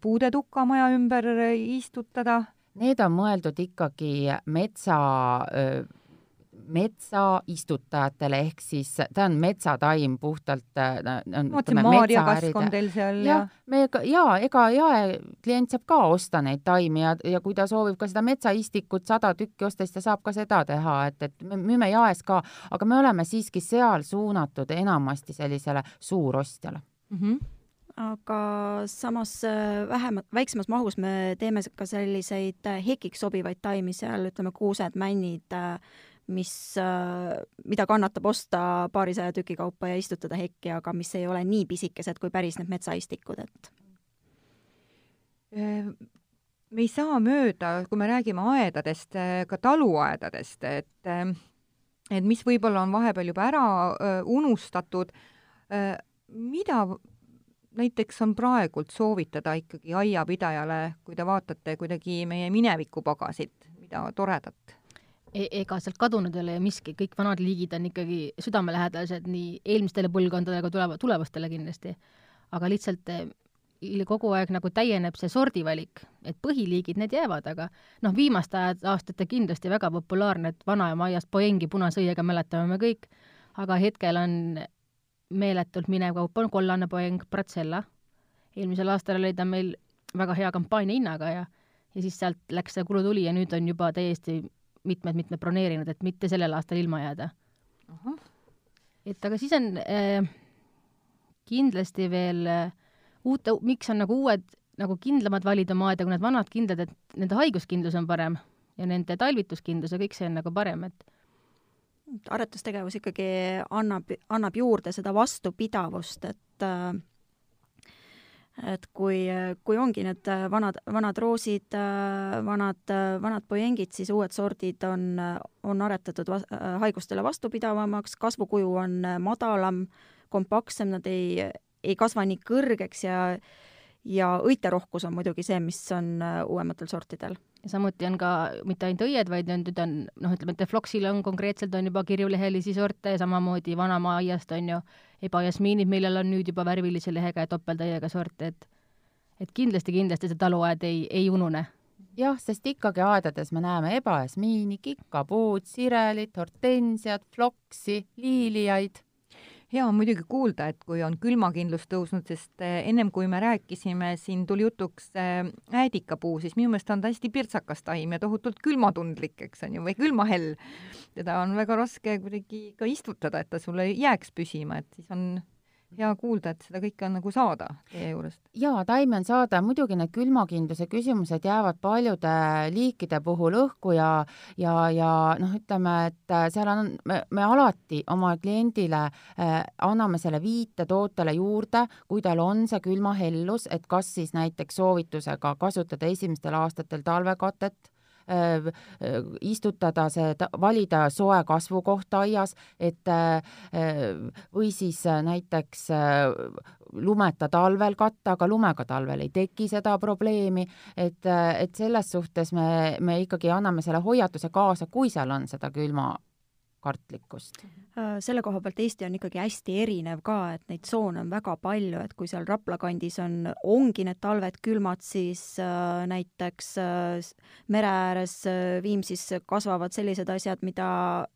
puudetukka maja ümber istutada? Need on mõeldud ikkagi metsa äh, metsaistutajatele ehk siis ta on metsataim puhtalt. Äh, ma mõtlesin, maarjakask on teil seal ja, ja. me ja ega jaeklient saab ka osta neid taimi ja, ja kui ta soovib ka seda metsaistikut sada tükki osta, siis ta saab ka seda teha, et, et me müüme jaes ka, aga me oleme siiski seal suunatud enamasti sellisele suurostjale mm. -hmm aga samas äh, vähemat, väiksemas mahus me teeme ka selliseid äh, hekiks sobivaid taimi seal, ütleme kuused, männid, äh, mis, mida kannatab osta paarisaja tüki kaupa ja istutada hekki, aga mis ei ole nii pisikesed kui päris need metsaistikud, et. Me ei saa mööda, kui me räägime aedadest, ka taluaedadest, et et mis võib-olla on vahepeal juba ära unustatud, mida näiteks on praegult soovitada ikkagi aiapidajale, kui te vaatate kuidagi meie minevikupagasit, mida toredat? E-, ega sealt kadunud ei ole ju miski, kõik vanad liigid on ikkagi südamelähedased nii eelmistele põlvkondadele kui tuleva, tulevastele kindlasti. aga lihtsalt eh, kogu aeg nagu täieneb see sordivalik, et põhiliigid, need jäävad, aga noh, viimaste aastate kindlasti väga populaarne, et vanaema aiast poengi punasõiega mäletame me kõik, aga hetkel on meeletult minev kaup on kollane poeng Bracella. eelmisel aastal oli ta meil väga hea kampaania hinnaga ja, ja siis sealt läks see kulutuli ja nüüd on juba täiesti mitmed-mitmed broneerinud, et mitte sellel aastal ilma jääda. et aga siis on äh, kindlasti veel äh, uute, miks on nagu uued nagu kindlamad valid oma aeda kui need vanad kindlad, et nende haiguskindlus on parem ja nende talvituskindlus ja kõik see on nagu parem, et aretustegevus ikkagi annab, annab juurde seda vastupidavust, et äh, et kui, kui ongi need vanad, vanad roosid, vanad, vanad poengid, siis uued sordid on, on aretatud va haigustele vastupidavamaks, kasvukuju on madalam, kompaktsem, nad ei, ei kasva nii kõrgeks ja ja õiterohkus on muidugi see, mis on uuematel sortidel ja samuti on ka mitte ainult õied, vaid nüüd on noh, ütleme, et Defloxil on konkreetselt on juba kirjulehelisi sorte ja samamoodi vanamaa aiast on ju ebajasmiinid, millel on nüüd juba värvilise lehega ja topeltäiega sorte, et et kindlasti, kindlasti see taluaed ei, ei unune. jah, sest ikkagi aedades me näeme ebajasmiini, kikapuud, sirelit, hortensiat, floksi, liiliaid hea on muidugi kuulda, et kui on külmakindlus tõusnud, sest eh, ennem kui me rääkisime, siin tuli jutuks eh, äädikapuu, siis minu meelest on ta hästi pirtsakas taim ja tohutult külmatundlik, eks on ju, või külmahell. teda on väga raske kuidagi ka istutada, et ta sulle jääks püsima, et siis on hea kuulda, et seda kõike on nagu saada teie juurest. jaa, taimi on saada, muidugi need külmakindluse küsimused jäävad paljude liikide puhul õhku ja ja, ja noh, ütleme, et seal on, me, me alati oma kliendile äh, anname selle viite tootele juurde, kui tal on see külmahellus, et kas siis näiteks soovitusega kasutada esimestel aastatel talvekatet istutada see, valida soe kasvukoht aias, et äh, või siis näiteks lumeta talvel katta, aga lumega talvel ei teki seda probleemi, et, et selles suhtes me, me ikkagi anname selle hoiatuse kaasa, kui seal on seda külma kartlikkust? Äh, selle koha pealt Eesti on ikkagi hästi erinev ka, et neid tsoone on väga palju, et kui seal Rapla kandis on, ongi need talved külmad, siis äh, näiteks äh, mere ääres äh, Viimsis kasvavad sellised asjad, mida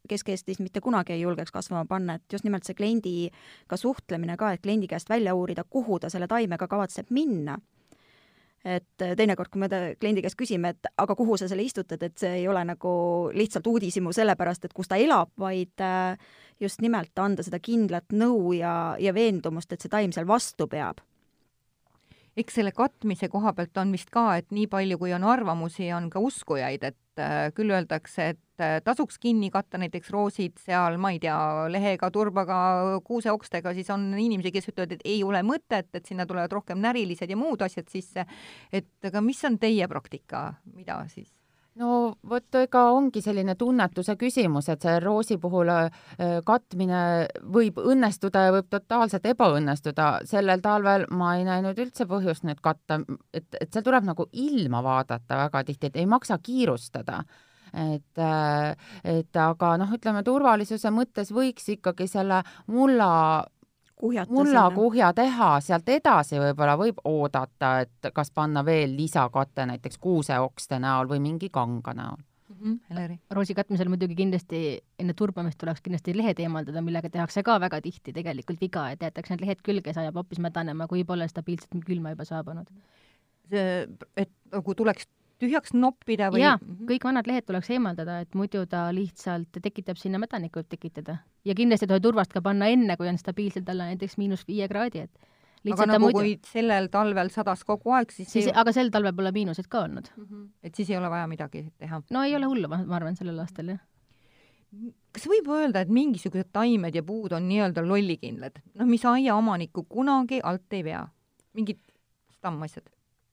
Kesk-Eestis mitte kunagi ei julgeks kasvama panna, et just nimelt see kliendiga suhtlemine ka, et kliendi käest välja uurida, kuhu ta selle taimega kavatseb minna et äh, teinekord, kui me kliendi käest küsime, et aga kuhu sa selle istutad, et see ei ole nagu lihtsalt uudishimu sellepärast, et kus ta elab, vaid äh, just nimelt anda seda kindlat nõu ja, ja veendumust, et see taim seal vastu peab. Eks selle katmise koha pealt on vist ka, et nii palju, kui on arvamusi, on ka uskujaid, et äh, küll öeldakse, et äh, tasuks kinni katta näiteks roosid seal, ma ei tea, lehega, turbaga, kuuseokstega, siis on inimesi, kes ütlevad, et ei ole mõtet, et sinna tulevad rohkem närilised ja muud asjad sisse. et aga mis on teie praktika, mida siis? No vot, ega ongi selline tunnetuse küsimus, et see roosi puhul äh, katmine võib õnnestuda ja võib totaalselt ebaõnnestuda. sellel talvel ma ei näinud üldse põhjust nüüd katta, et, et seal tuleb nagu ilma vaadata väga tihti, et ei maksa kiirustada et, äh, et aga noh, ütleme turvalisuse mõttes võiks ikkagi selle mulla mullakuhja teha, sealt edasi võib-olla võib oodata, et kas panna veel lisakate näiteks kuuseokste näol või mingi kanga näol mm. -hmm. Heleri? roosi katmisel muidugi kindlasti enne turbamist tuleks kindlasti lehed eemaldada, millega tehakse ka väga tihti tegelikult viga, et jäetakse need lehed külge, see ajab hoopis mädanema, kui pole stabiilselt külma juba saabunud. see, et nagu tuleks tühjaks noppida või? jaa, mhm. kõik vanad lehed tuleks eemaldada, et muidu ta lihtsalt tekitab sinna mädanikku, võib tekitada. ja kindlasti ei tohi turvast ka panna enne, kui on stabiilselt alla näiteks miinus viie kraadi, et aga nagu muidu... kui sellel talvel sadas kogu aeg, siis siis ei... aga sel talvel pole miinuseid ka olnud mm. -hmm. et siis ei ole vaja midagi teha? no ei ole hullu, ma arvan, sellel aastal, jah kas võib öelda, et mingisugused taimed ja puud on nii-öelda lollikindlad, noh, mis aiaomanikku kunagi alt ei vea? mingid stammasjad?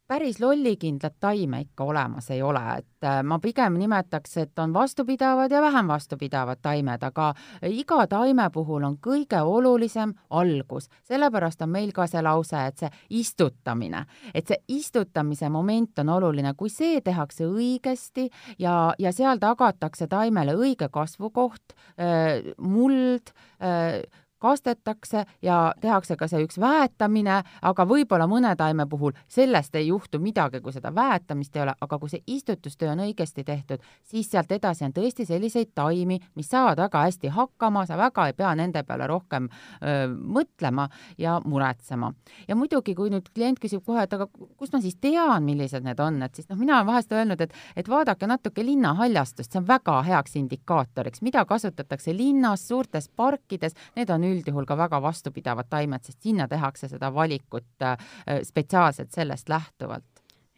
Päris lollikindlat taime ikka olemas ei ole, et äh, ma pigem nimetaks, et on vastupidavad ja vähem vastupidavad taimed, aga iga taime puhul on kõige olulisem algus. sellepärast on meil ka see lause, et see istutamine, et see istutamise moment on oluline, kui see tehakse õigesti ja, ja seal tagatakse taimele õige kasvukoht, äh, muld, äh, kastetakse ja tehakse ka see üks väetamine, aga võib-olla mõne taime puhul sellest ei juhtu midagi, kui seda väetamist ei ole, aga kui see istutustöö on õigesti tehtud, siis sealt edasi on tõesti selliseid taimi, mis saavad väga hästi hakkama, sa väga ei pea nende peale rohkem öö, mõtlema ja muretsema. ja muidugi, kui nüüd klient küsib kohe, et aga kust ma siis tean, millised need on, et siis noh, mina olen vahest öelnud, et, et vaadake natuke linnahaljastust, see on väga heaks indikaatoriks, mida kasutatakse linnas, suurtes parkides, need on üldjuhul ka väga vastupidavad taimed, sest sinna tehakse seda valikut äh, spetsiaalselt sellest lähtuvalt.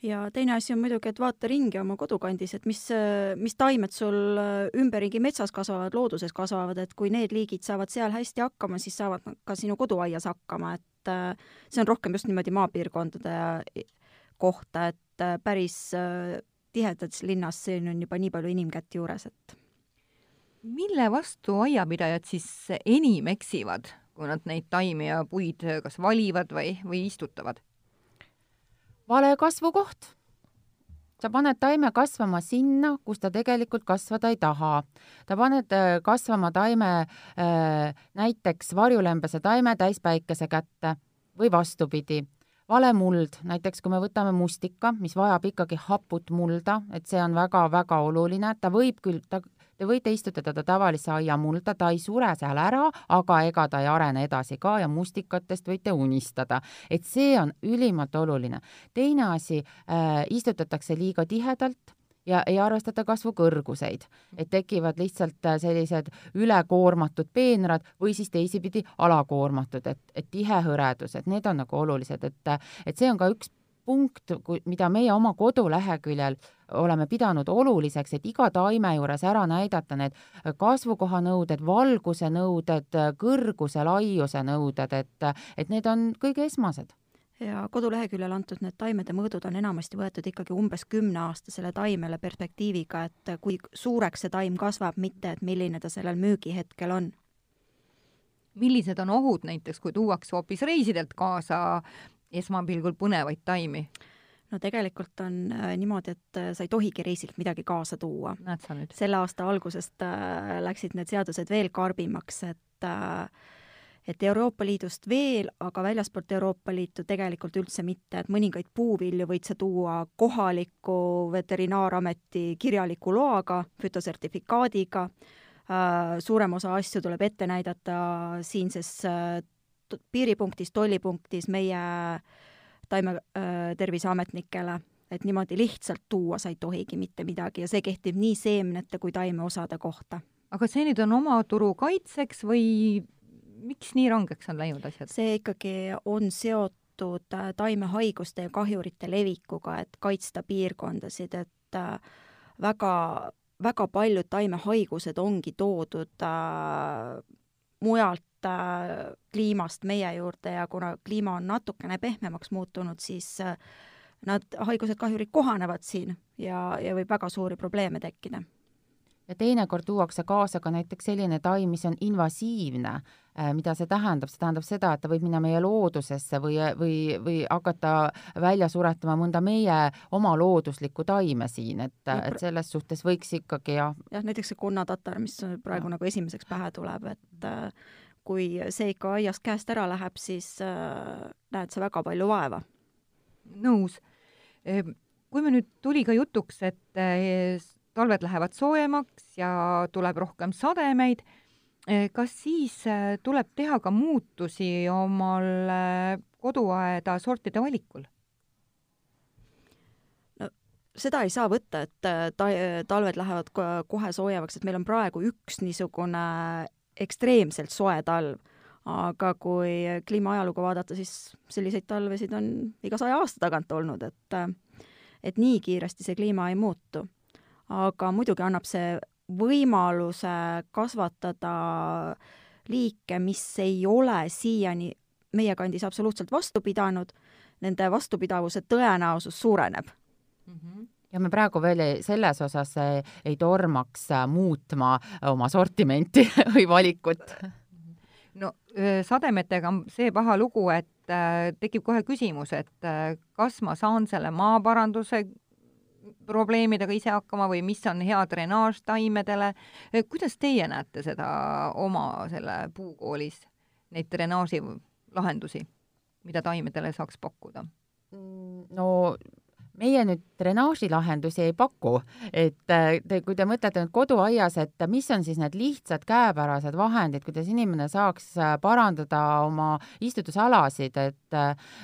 Ja teine asi on muidugi, et vaata ringi oma kodukandis, et mis, mis taimed sul äh, ümberringi metsas kasvavad, looduses kasvavad, et kui need liigid saavad seal hästi hakkama, siis saavad nad ka sinu koduaias hakkama, et äh, see on rohkem just niimoodi maapiirkondade kohta, et päris tihedas linnas siin on juba nii palju inimkätt juures, et mille vastu aiapidajad siis enim eksivad, kui nad neid taimi ja puid kas valivad või, või istutavad? vale kasvukoht. sa paned taime kasvama sinna, kus ta tegelikult kasvada ei taha. ta paned äh, kasvama taime äh, näiteks varjulembese taime täispäikese kätte või vastupidi vale muld, näiteks kui me võtame mustika, mis vajab ikkagi haput mulda, et see on väga-väga oluline, ta võib küll, ta Te võite istutada ta tavalise aiamulda, ta ei sure seal ära, aga ega ta ei arene edasi ka ja mustikatest võite unistada, et see on ülimalt oluline. teine asi äh,, istutatakse liiga tihedalt ja ei arvestata kasvu kõrguseid, et tekivad lihtsalt äh, sellised ülekoormatud peenrad või siis teisipidi alakoormatud, et, et tihe hõredus, et need on nagu olulised, et, et see on ka üks punkt, mida meie oma koduleheküljel oleme pidanud oluliseks, et iga taime juures ära näidata need kasvukoha nõuded, valguse nõuded, kõrguse, laiuse nõuded, et, et need on kõige esmased ja koduleheküljel antud need taimede mõõdud on enamasti võetud ikkagi umbes kümneaastasele taimele perspektiiviga, et kui suureks see taim kasvab, mitte et milline ta sellel müügihetkel on. millised on ohud näiteks, kui tuuakse hoopis reisidelt kaasa esmapilgul põnevaid taimi? no tegelikult on äh, niimoodi, et äh, sa ei tohigi reisilt midagi kaasa tuua. näed sa nüüd? selle aasta algusest äh, läksid need seadused veel karmimaks, et et Euroopa Liidust veel, aga väljaspoolt Euroopa Liitu tegelikult üldse mitte, et mõningaid puuvilju võid sa tuua kohaliku veterinaarameti kirjaliku loaga, fütosertifikaadiga suurem osa asju tuleb ette näidata siinses piiripunktis, tollipunktis meie taimeterviseametnikele, äh, et niimoodi lihtsalt tuua sa ei tohigi mitte midagi ja see kehtib nii seemnete kui taimeosade kohta. aga see nüüd on oma turu kaitseks või miks nii rangeks on läinud asjad? see ikkagi on seotud äh, taimehaiguste ja kahjurite levikuga, et kaitsta piirkondasid, et äh, väga, väga paljud taimehaigused ongi toodud äh, mujalt äh, kliimast meie juurde ja kuna kliima on natukene pehmemaks muutunud, siis äh, nad, haigused, kahjurid kohanevad siin ja, ja võib väga suuri probleeme tekkida. ja teinekord tuuakse kaasa ka näiteks selline taim, mis on invasiivne äh,, mida see tähendab, see tähendab seda, et ta võib minna meie loodusesse või, või, või hakata välja suretama mõnda meie oma looduslikku taime siin, et, et selles suhtes võiks ikkagi jah. jah, näiteks see konnatatar, mis praegu ja. nagu esimeseks pähe tuleb, et äh, kui see ikka aiast käest ära läheb, siis äh, näed sa väga palju vaeva. nõus. Ehm, kui me nüüd tuli ka jutuks, et äh, talved lähevad soojemaks ja tuleb rohkem sademeid, äh, kas siis äh, tuleb teha ka muutusi omal koduaeda sortide valikul? seda ei saa võtta, et ta-, talved lähevad kohe soojemaks, et meil on praegu üks niisugune ekstreemselt soe talv. aga kui kliimaajalugu vaadata, siis selliseid talvesid on iga saja aasta tagant olnud, et et nii kiiresti see kliima ei muutu. aga muidugi annab see võimaluse kasvatada liike, mis ei ole siiani meie kandis absoluutselt vastu pidanud nende vastupidavuse tõenäosus suureneb ja me praegu veel ei, selles osas ei, ei tormaks äh, muutma oma sortimenti [laughs] või valikut. [laughs] no sademetega on see paha lugu, et äh, tekib kohe küsimus, et äh, kas ma saan selle maaparanduse probleemidega ise hakkama või mis on hea drenaaž taimedele. kuidas teie näete seda oma selle puukoolis, neid drenaaži lahendusi, mida taimedele saaks pakkuda? no meie nüüd drenaažilahendusi ei paku, et te, kui te mõtlete nüüd koduaias, et mis on siis need lihtsad käepärased vahendid, kuidas inimene saaks parandada oma istutusalasid, et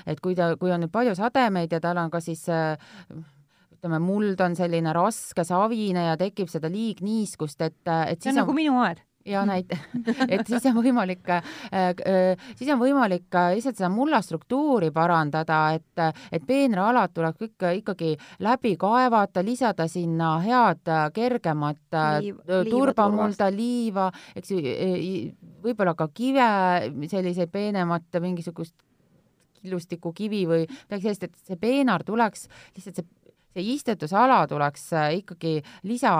et kui ta, kui on nüüd palju sademeid ja tal on ka siis ütleme, muld on selline raske, savine ja tekib seda liigniiskust, et, et see on, on nagu minu aed ja näite, [laughs] et siis on võimalik äh,, äh, siis on võimalik lihtsalt seda mulla struktuuri parandada, et, et peenraalad tuleb ikka ikkagi läbi kaevata, lisada sinna head kergemat Liiv, turbamulda, liiva, eks ju, võib-olla ka kive, selliseid peenemat mingisugust killustiku-kivi või midagi sellist, et see peenar tuleks lihtsalt see see istetusala tuleks ikkagi lisa,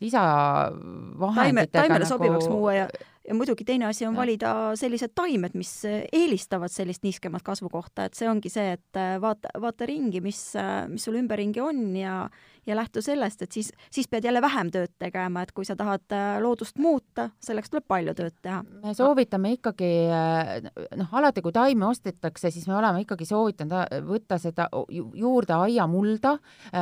lisavahenditega Taime, taimele nagu... sobivaks muua ja ja muidugi teine asi on valida sellised taimed, mis eelistavad sellist niiskemat kasvukohta, et see ongi see, et vaata, vaata ringi, mis, mis sul ümberringi on ja ja lähtu sellest, et siis, siis pead jälle vähem tööd tegema, et kui sa tahad äh, loodust muuta, selleks tuleb palju tööd teha. me soovitame ikkagi äh, noh, alati kui taime ostetakse, siis me oleme ikkagi soovitanud äh, võtta seda juurde aiamulda,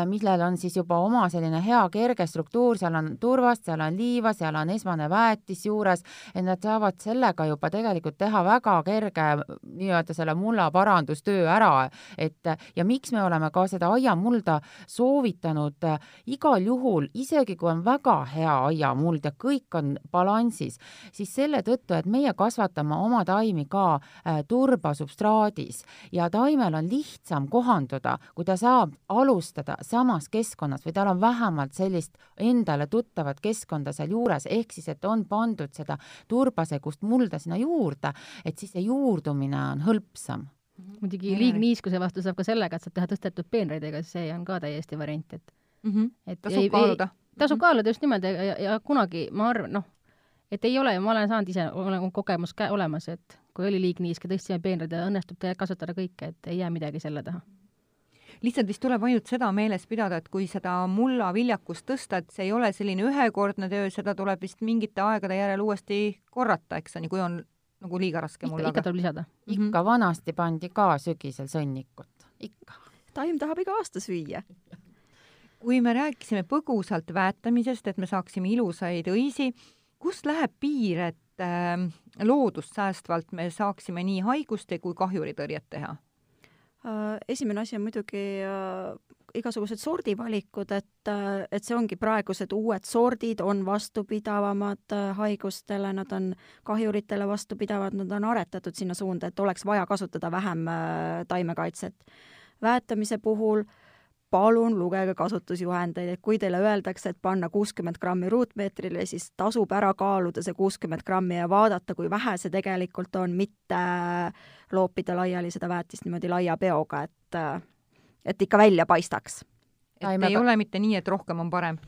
millel on siis juba oma selline hea kerge struktuur, seal on turvast, seal on liiva, seal on esmane väetis juures, et nad saavad sellega juba tegelikult teha väga kerge nii-öelda selle mulla parandustöö ära, et ja miks me oleme ka seda aiamulda soovitanud äh, igal juhul, isegi kui on väga hea aiamuld ja kõik on balansis, siis selle tõttu, et meie kasvatame oma taimi ka äh, turbasubstraadis ja taimel on lihtsam kohanduda, kui ta saab alustada samas keskkonnas või tal on vähemalt sellist endale tuttavat keskkonda seal juures, ehk siis, et on pandud seda turbasegust mulda sinna juurde, et siis see juurdumine on hõlpsam muidugi liigniiskuse vastu saab ka sellega, et saab teha tõstetud peenraidega, see on ka täiesti variant, et mm. -hmm. et tasub ei, kaaluda. tasub mm -hmm. kaaluda just nimelt ja, ja, ja kunagi ma arvan, noh, et ei ole, ma olen saanud ise, olen kogemus ka olemas, et kui oli liigniiske, tõstsime peenraid ja õnnestub kasutada kõike, et ei jää midagi selle taha lihtsalt vist tuleb ainult seda meeles pidada, et kui seda mulla viljakust tõsta, et see ei ole selline ühekordne töö, seda tuleb vist mingite aegade järel uuesti korrata, eks ole, kui on nagu liiga raske mullaga. ikka tuleb lisada. ikka vanasti pandi ka sügisel sõnnikut, ikka. taim tahab iga aasta süüa kui me rääkisime põgusalt väetamisest, et me saaksime ilusaid õisi, kust läheb piir, et äh, loodust säästvalt me saaksime nii haiguste kui kahjuritõrjet teha? Äh, esimene asi on muidugi äh, igasugused sordivalikud, et, äh, et see ongi praegused uued sordid on vastupidavamad haigustele, nad on kahjuritele vastupidavad, nad on aretatud sinna suunda, et oleks vaja kasutada vähem taimekaitset. väetamise puhul äh, palun lugege kasutusjuhendeid, et kui teile öeldakse, et panna kuuskümmend grammi ruutmeetrile, siis tasub ära kaaluda see kuuskümmend grammi ja vaadata, kui vähe see tegelikult on, mitte loopida laiali seda väetist niimoodi laia peoga, et, et ikka välja paistaks. et ei, ei ole mitte nii, et rohkem on parem?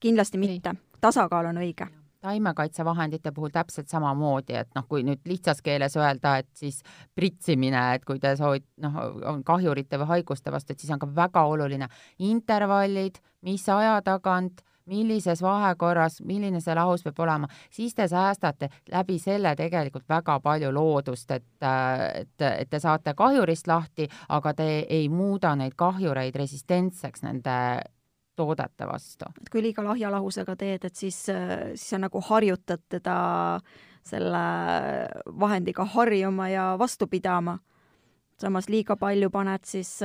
kindlasti mitte, tasakaal on õige taimekaitsevahendite puhul täpselt samamoodi, et noh, kui nüüd lihtsas keeles öelda, et siis pritsimine, et kui te soovite, noh, on kahjurite või haiguste vastu, et siis on ka väga oluline intervallid, mis aja tagant, millises vahekorras, milline see lahus peab olema, siis te säästate läbi selle tegelikult väga palju loodust, et, et, et te saate kahjurist lahti, aga te ei muuda neid kahjureid resistentseks nende toodete vastu. et kui liiga lahja lahusega teed, et siis, siis sa nagu harjutad teda selle vahendiga harjuma ja vastu pidama. samas liiga palju paned, siis,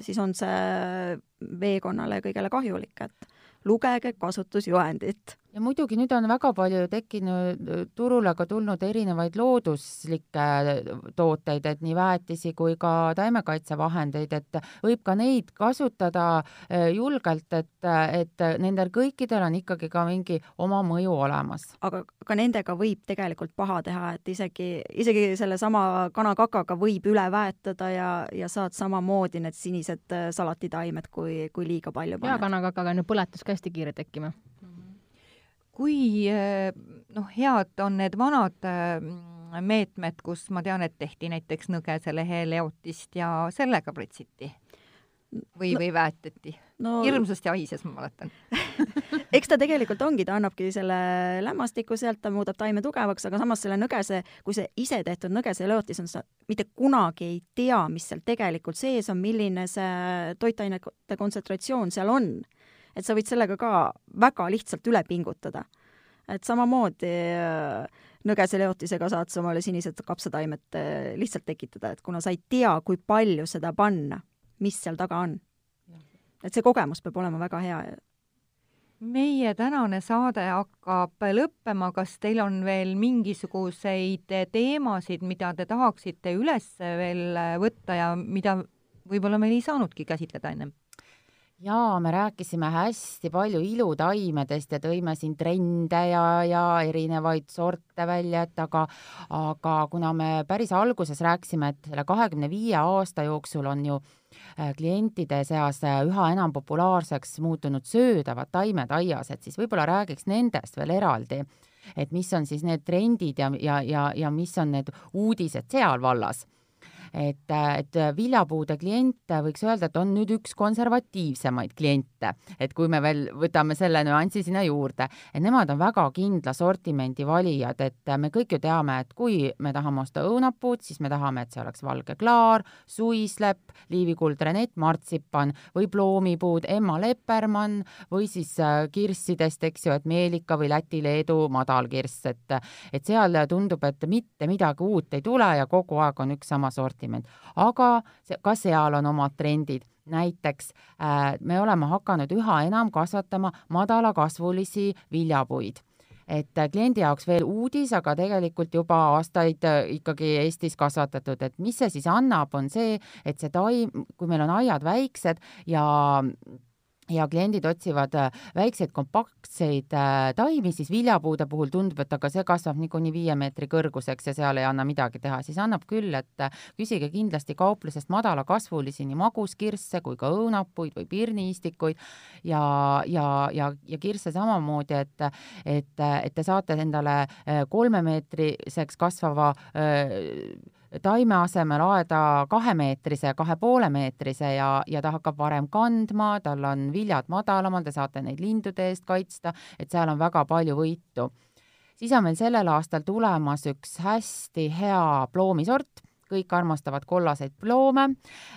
siis on see veekonnale kõigele kahjulik, et lugege kasutusjuhendit ja muidugi nüüd on väga palju tekkinud, turule ka tulnud erinevaid looduslikke tooteid, et nii väetisi kui ka taimekaitsevahendeid, et võib ka neid kasutada eh, julgelt, et, et nendel kõikidel on ikkagi ka mingi oma mõju olemas. aga ka nendega võib tegelikult paha teha, et isegi, isegi sellesama kanakakaga võib üle väetada ja, ja saad samamoodi need sinised salatitaimed, kui, kui liiga palju paned. ja kanakakaga on ju põletus ka hästi kiire tekkima kui eh, noh, head on need vanad eh, meetmed, kus ma tean, et tehti näiteks nõgeselehe leotist ja sellega pritsiti? või no,, või väetati no,? hirmsasti haises, ma mäletan [laughs] eks ta tegelikult ongi, ta annabki selle lämmastiku sealt, ta muudab taime tugevaks, aga samas selle nõgese, kui see ise tehtud nõgeseleotis on, sa mitte kunagi ei tea, mis seal tegelikult sees on, milline see toitainete kontsentratsioon seal on et sa võid sellega ka väga lihtsalt üle pingutada. et samamoodi äh, nõgeseleotisega saad sa omale sinised kapsataimed äh, lihtsalt tekitada, et kuna sa ei tea, kui palju seda panna, mis seal taga on. et see kogemus peab olema väga hea meie tänane saade hakkab lõppema, kas teil on veel mingisuguseid teemasid, mida te tahaksite üles veel võtta ja mida võib-olla meil ei saanudki käsitleda ennem? Jaa, me rääkisime hästi palju ilutaimedest ja tõime siin trende ja, ja erinevaid sorte välja, et aga, aga kuna me päris alguses rääkisime, et selle kahekümne viie aasta jooksul on ju äh, klientide seas äh, üha enam populaarseks muutunud söödavad taimed aias, et siis võib-olla räägiks nendest veel eraldi et mis on siis need trendid ja, ja, ja, ja mis on need uudised seal vallas et, et viljapuude kliente võiks öelda, et on nüüd üks konservatiivsemaid kliente, et kui me veel võtame selle nüansi sinna juurde, et nemad on väga kindla sortimendi valijad, et me kõik ju teame, et kui me tahame osta õunapuud, siis me tahame, et see oleks valge klaar, suislepp, liivikuldrenett, martsipan või ploomipuud, Emma Leppermann või siis äh, kirssidest, eks ju, et Meelika või Läti-Leedu madalkirss, et, et seal tundub, et mitte midagi uut ei tule ja kogu aeg on üks sama sort sortiment, aga see, ka seal on omad trendid. Näiteks äh, me oleme hakanud üha enam kasvatama madalakasvulisi viljapuid. Et äh, kliendi jaoks veel uudis, aga tegelikult juba aastaid äh, ikkagi Eestis kasvatatud, et mis see siis annab, on see, et see taim, kui meil on aiad väiksed ja ja kliendid otsivad äh, väikseid kompaktseid äh, taimi, siis viljapuude puhul tundub, et aga see kasvab niikuinii viie meetri kõrguseks ja seal ei anna midagi teha, siis annab küll, et äh, küsige kindlasti kauplusest madalakasvulisi nii maguskirsse kui ka õunapuid või pirniistikuid ja, ja, ja, ja kirsse samamoodi, et, et, et te saate endale kolmemeetriseks kasvava öö, taime asemel aeda kahemeetrise, kahe poole meetrise ja, ja ta hakkab varem kandma, tal on viljad madalamal, te saate neid lindude eest kaitsta, et seal on väga palju võitu. siis on meil sellel aastal tulemas üks hästi hea ploomisort kõik armastavad kollaseid ploome.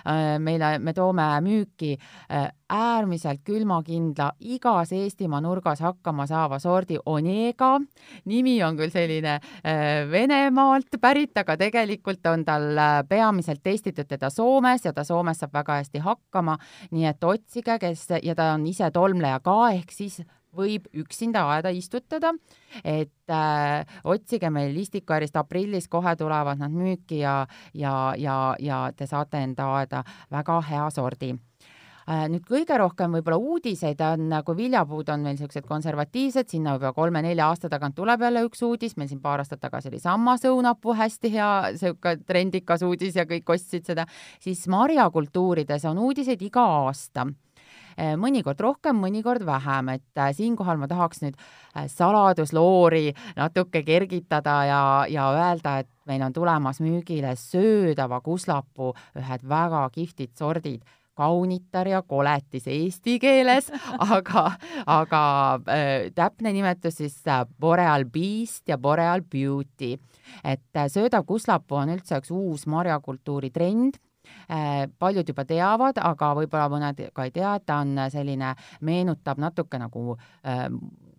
Äh, meile, me toome müüki äh, äärmiselt külmakindla, igas Eestimaa nurgas hakkama saava sordi Onega. nimi on küll selline äh, Venemaalt pärit, aga tegelikult on tal peamiselt testitud teda Soomes ja ta Soomes saab väga hästi hakkama. nii et otsige, kes ja ta on ise tolmleja ka, ehk siis võib üksinda aeda istutada, et äh, otsige meil Istikuäärist aprillis, kohe tulevad nad müüki ja, ja, ja, ja te saate enda aeda väga hea sordi. Äh, nüüd kõige rohkem võib-olla uudiseid on, kui viljapuud on meil niisugused konservatiivsed, sinna võib-olla kolme-nelja aasta tagant tuleb jälle üks uudis, meil siin paar aastat tagasi oli sammas õunapuu, hästi hea, niisugune trendikas uudis ja kõik ostsid seda, siis marjakultuurides on uudiseid iga aasta mõnikord rohkem, mõnikord vähem, et eh, siinkohal ma tahaks nüüd eh, saladusloori natuke kergitada ja, ja öelda, et meil on tulemas müügile söödava kuslapuu ühed väga kihvtid sordid. Kaunitar ja koletis eesti keeles, [laughs] aga, aga äh, täpne nimetus siis äh, Boreal Beast ja Boreal Beauty. et äh, söödav kuslapuu on üldse üks uus marjakultuuri trend. Äh, paljud juba teavad, aga võib-olla mõned ka ei tea, et ta on selline, meenutab natuke nagu äh,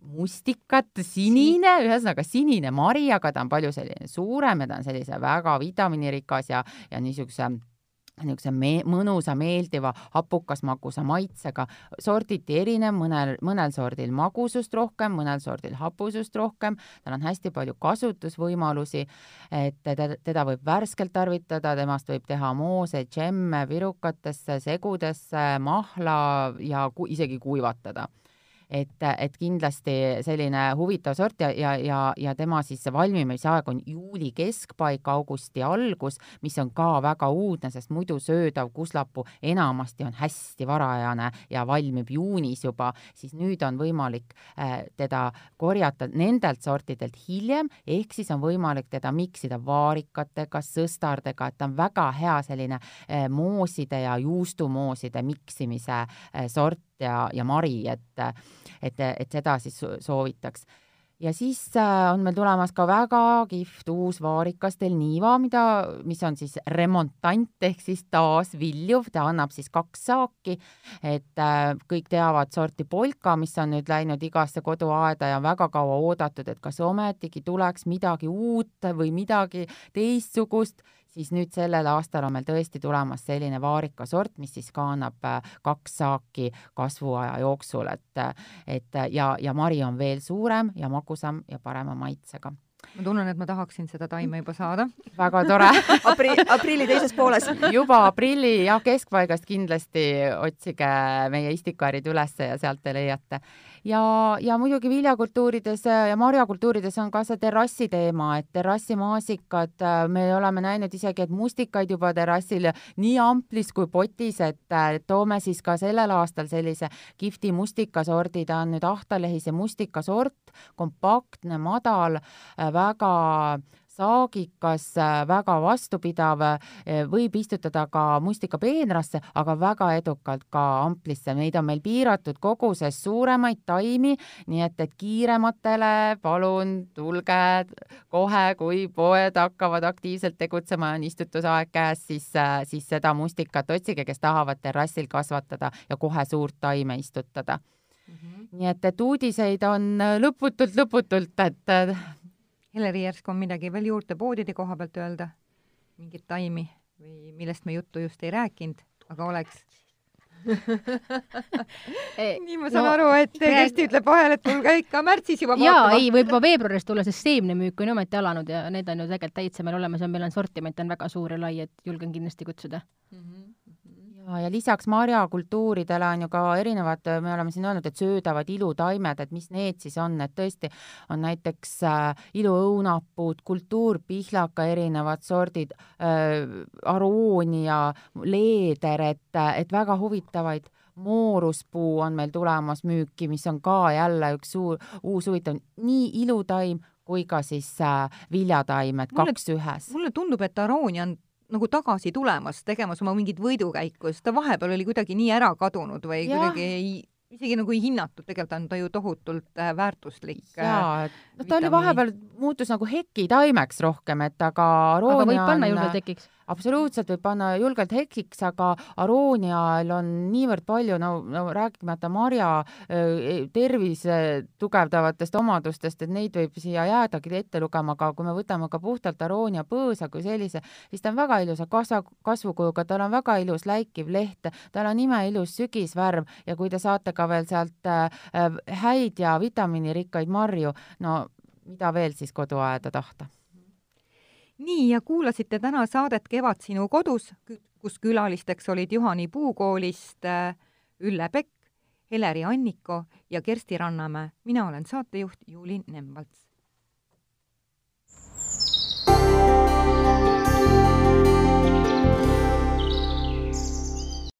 mustikat, sinine, ühesõnaga sinine mari, aga ta on palju selline suurem ja ta on sellise väga vitamiinirikas ja, ja niisuguse niisuguse me-, mõnusa, meeldiva, hapukas magusa maitsega, sorditi erinev, mõnel, mõnel sordil magusust rohkem, mõnel sordil hapusust rohkem, tal on hästi palju kasutusvõimalusi, et teda, teda võib värskelt tarvitada, temast võib teha moose, džemme virukatesse, segudesse, mahla ja ku, isegi kuivatada et, et kindlasti selline huvitav sort ja, ja, ja, ja tema siis valmimise aeg on juuli keskpaik, augusti algus, mis on ka väga uudne, sest muidu söödav kuslapuu enamasti on hästi varajane ja valmib juunis juba, siis nüüd on võimalik äh, teda korjata nendelt sortidelt hiljem, ehk siis on võimalik teda miksida vaarikatega, sõstardega, et ta on väga hea selline äh, mooside ja juustumooside miksimise äh, sort ja, ja mari, et, et, et seda siis soovitaks. Ja siis äh, on meil tulemas ka väga kihvt uus vaarikas Delniva, mida, mis on siis remontant ehk siis taasviljuv, ta annab siis kaks saaki, et äh, kõik teavad sorti polka, mis on nüüd läinud igasse koduaeda ja väga kaua oodatud, et kas ometigi tuleks midagi uut või midagi teistsugust siis nüüd sellel aastal on meil tõesti tulemas selline vaarikasort, mis siis ka annab äh, kaks saaki kasvuaja jooksul, et, et ja, ja mari on veel suurem ja magusam ja parema maitsega. Ma tunnen, et ma tahaksin seda taime juba saada. väga tore. [laughs] Apri-, aprilli teises pooles. Juba aprilli jah, keskpaigast kindlasti otsige meie istikaarid ülesse ja sealt te leiate ja, ja muidugi viljakultuurides ja marjakultuurides on ka see terrassi teema, et terrassimaasikad, äh, me oleme näinud isegi, et mustikaid juba terrassil nii amplis kui potis, et äh, toome siis ka sellel aastal sellise kihvti mustikasordi, ta on nüüd ahtalehise mustikasort, kompaktne, madal, äh, väga saagikas, väga vastupidav, võib istutada ka mustikapeenrasse, aga väga edukalt ka amplisse. Neid on meil piiratud koguses suuremaid taimi, nii et, et kiirematele palun tulge kohe, kui poed hakkavad aktiivselt tegutsema ja on istutusaeg käes, siis, siis seda mustikat otsige, kes tahavad terrassil kasvatada ja kohe suurt taime istutada mm. -hmm. nii et, et uudiseid on lõputult, lõputult, et Heleri, järsku on midagi veel juurde poodide koha pealt öelda? mingit taimi või millest me juttu just ei rääkinud, aga oleks [laughs] nii ma saan no, aru, et Kersti ütleb vahel, et tulge ikka märtsis juba jaa, ei, võib juba veebruaris tulla, sest seemnemüük on ometi alanud ja need on ju tegelikult täitsa meil olemas ja meil on sortiment on väga suur ja lai, et julgen kindlasti kutsuda mm. -hmm ja, lisaks marjakultuuridele on ju ka erinevad, me oleme siin öelnud, et söödavad ilutaimed, et mis need siis on, et tõesti on näiteks äh, iluõunapuud, kultuurpihlaka erinevad sordid äh,, aroonia, leeder, et, et väga huvitavaid mooruspuu on meil tulemas müüki, mis on ka jälle üks suur, uus huvitav, nii ilutaim kui ka siis äh, viljataimed, kaks ühes. mulle tundub, et aroonia on nagu tagasi tulemas, tegemas oma mingit võidukäiku, sest ta vahepeal oli kuidagi nii ära kadunud või ja. kuidagi ei, isegi nagu ei hinnatud, tegelikult on ta ju tohutult äh, väärtuslik. jaa, et äh, noh, ta oli vahepeal, muutus nagu hekitaimeks rohkem, et aga aroonia aga võib panna on... julgelt hekiks absoluutselt võib panna julgelt hekiks, aga aroonial on niivõrd palju, no, no rääkimata marja tervise tugevdavatest omadustest, et neid võib siia jäädagi ette lugema, aga kui me võtame ka puhtalt aroonia põõsa kui sellise, siis ta on väga ilusa kasva, kasvukujuga, tal on väga ilus läikiv leht, tal on imeilus sügisvärv ja kui te saate ka veel sealt äh, häid ja vitamiinirikkaid marju, no mida veel siis koduaeda tahta nii, ja kuulasite täna saadet Kevad sinu kodus, kus külalisteks olid Juhani puukoolist äh, Ülle Pekk, Heleri Anniko ja Kersti Rannamäe. mina olen saatejuht Juuli Nemvalts.